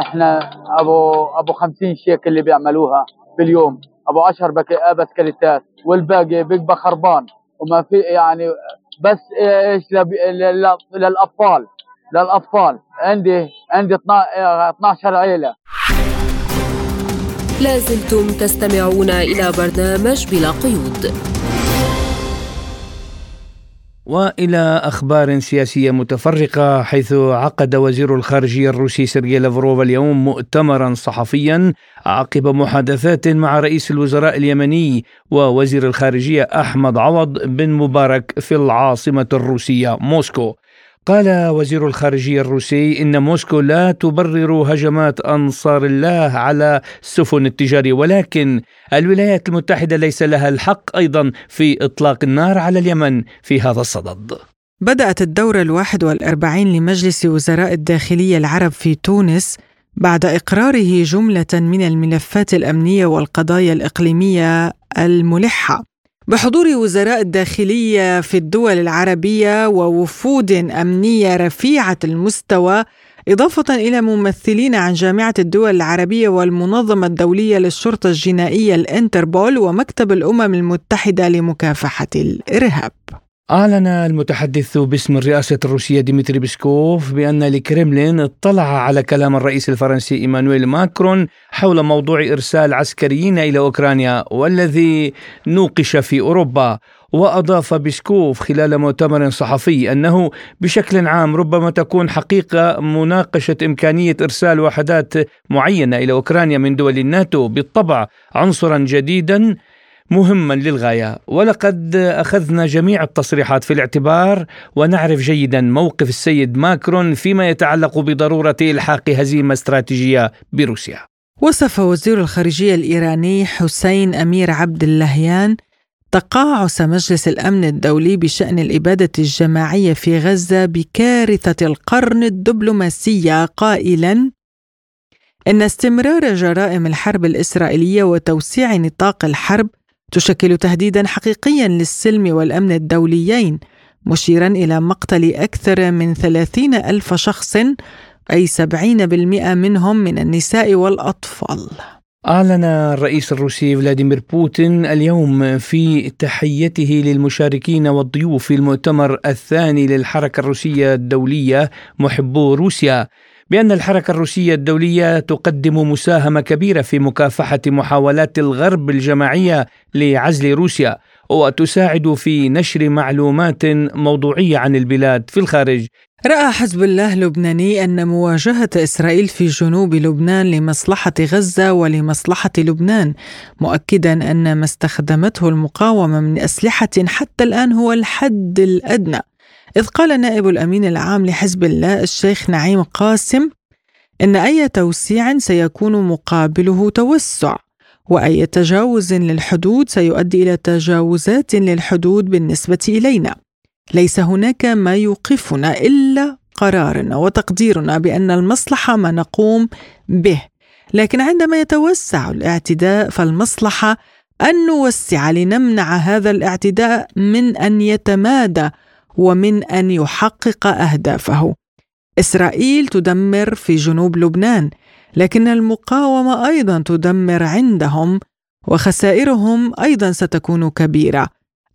إحنا أبو أبو 50 شيك اللي بيعملوها باليوم أبو 10 بسكليتات والباقي بيبقى خربان. وما في يعني بس إيش للأطفال للأطفال. عندي عندي 12 عيلة. لازلتم تستمعون إلى برنامج بلا قيود. وإلى أخبار سياسية متفرقة حيث عقد وزير الخارجية الروسي سيرجي لافروف اليوم مؤتمرا صحفيا عقب محادثات مع رئيس الوزراء اليمني ووزير الخارجية أحمد عوض بن مبارك في العاصمة الروسية موسكو. قال وزير الخارجية الروسي إن موسكو لا تبرر هجمات أنصار الله على السفن التجارية ولكن الولايات المتحدة ليس لها الحق أيضا في إطلاق النار على اليمن في هذا الصدد. بدأت الدورة الواحد والأربعين لمجلس وزراء الداخلية العرب في تونس بعد إقراره جملة من الملفات الأمنية والقضايا الإقليمية الملحة. بحضور وزراء الداخلية في الدول العربية ووفود أمنية رفيعة المستوى إضافة إلى ممثلين عن جامعة الدول العربية والمنظمة الدولية للشرطة الجنائية الإنتربول ومكتب الأمم المتحدة لمكافحة الإرهاب. أعلن المتحدث باسم الرئاسة الروسية ديمتري بيسكوف بأن الكريملين اطلع على كلام الرئيس الفرنسي إيمانويل ماكرون حول موضوع إرسال عسكريين إلى أوكرانيا والذي نوقش في أوروبا. وأضاف بيسكوف خلال مؤتمر صحفي أنه بشكل عام ربما تكون حقيقة مناقشة إمكانية إرسال وحدات معينة إلى أوكرانيا من دول الناتو بالطبع عنصرا جديدا مهما للغاية ولقد أخذنا جميع التصريحات في الاعتبار ونعرف جيدا موقف السيد ماكرون فيما يتعلق بضرورة إلحاق هزيمة استراتيجية بروسيا. وصف وزير الخارجية الإيراني حسين أمير عبد اللهيان تقاعس مجلس الأمن الدولي بشأن الإبادة الجماعية في غزة بكارثة القرن الدبلوماسية قائلا إن استمرار جرائم الحرب الإسرائيلية وتوسيع نطاق الحرب تشكل تهديدا حقيقيا للسلم والأمن الدوليين مشيرا إلى مقتل أكثر من ثلاثين ألف شخص أي سبعين بالمئة منهم من النساء والأطفال. أعلن الرئيس الروسي فلاديمير بوتين اليوم في تحيته للمشاركين والضيوف في المؤتمر الثاني للحركة الروسية الدولية محبو روسيا. بأن الحركة الروسية الدولية تقدم مساهمة كبيرة في مكافحة محاولات الغرب الجماعية لعزل روسيا وتساعد في نشر معلومات موضوعية عن البلاد في الخارج. رأى حزب الله اللبناني أن مواجهة إسرائيل في جنوب لبنان لمصلحة غزة ولمصلحة لبنان، مؤكدا أن ما استخدمته المقاومة من أسلحة حتى الآن هو الحد الأدنى. إذ قال نائب الأمين العام لحزب الله الشيخ نعيم قاسم إن أي توسيع سيكون مقابله توسع وأي تجاوز للحدود سيؤدي إلى تجاوزات للحدود بالنسبة إلينا. ليس هناك ما يوقفنا إلا قرارنا وتقديرنا بأن المصلحة ما نقوم به. لكن عندما يتوسع الاعتداء فالمصلحة أن نوسع لنمنع هذا الاعتداء من أن يتمادى ومن أن يحقق أهدافه. إسرائيل تدمر في جنوب لبنان لكن المقاومة أيضا تدمر عندهم وخسائرهم أيضا ستكون كبيرة.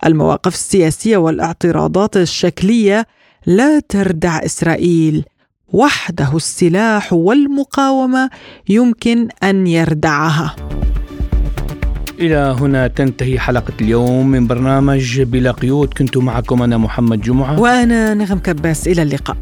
المواقف السياسية والاعتراضات الشكلية لا تردع إسرائيل. وحده السلاح والمقاومة يمكن أن يردعها. إلى هنا تنتهي حلقة اليوم من برنامج بلا قيود. كنت معكم أنا محمد جمعة. وأنا نغم كباس. إلى اللقاء.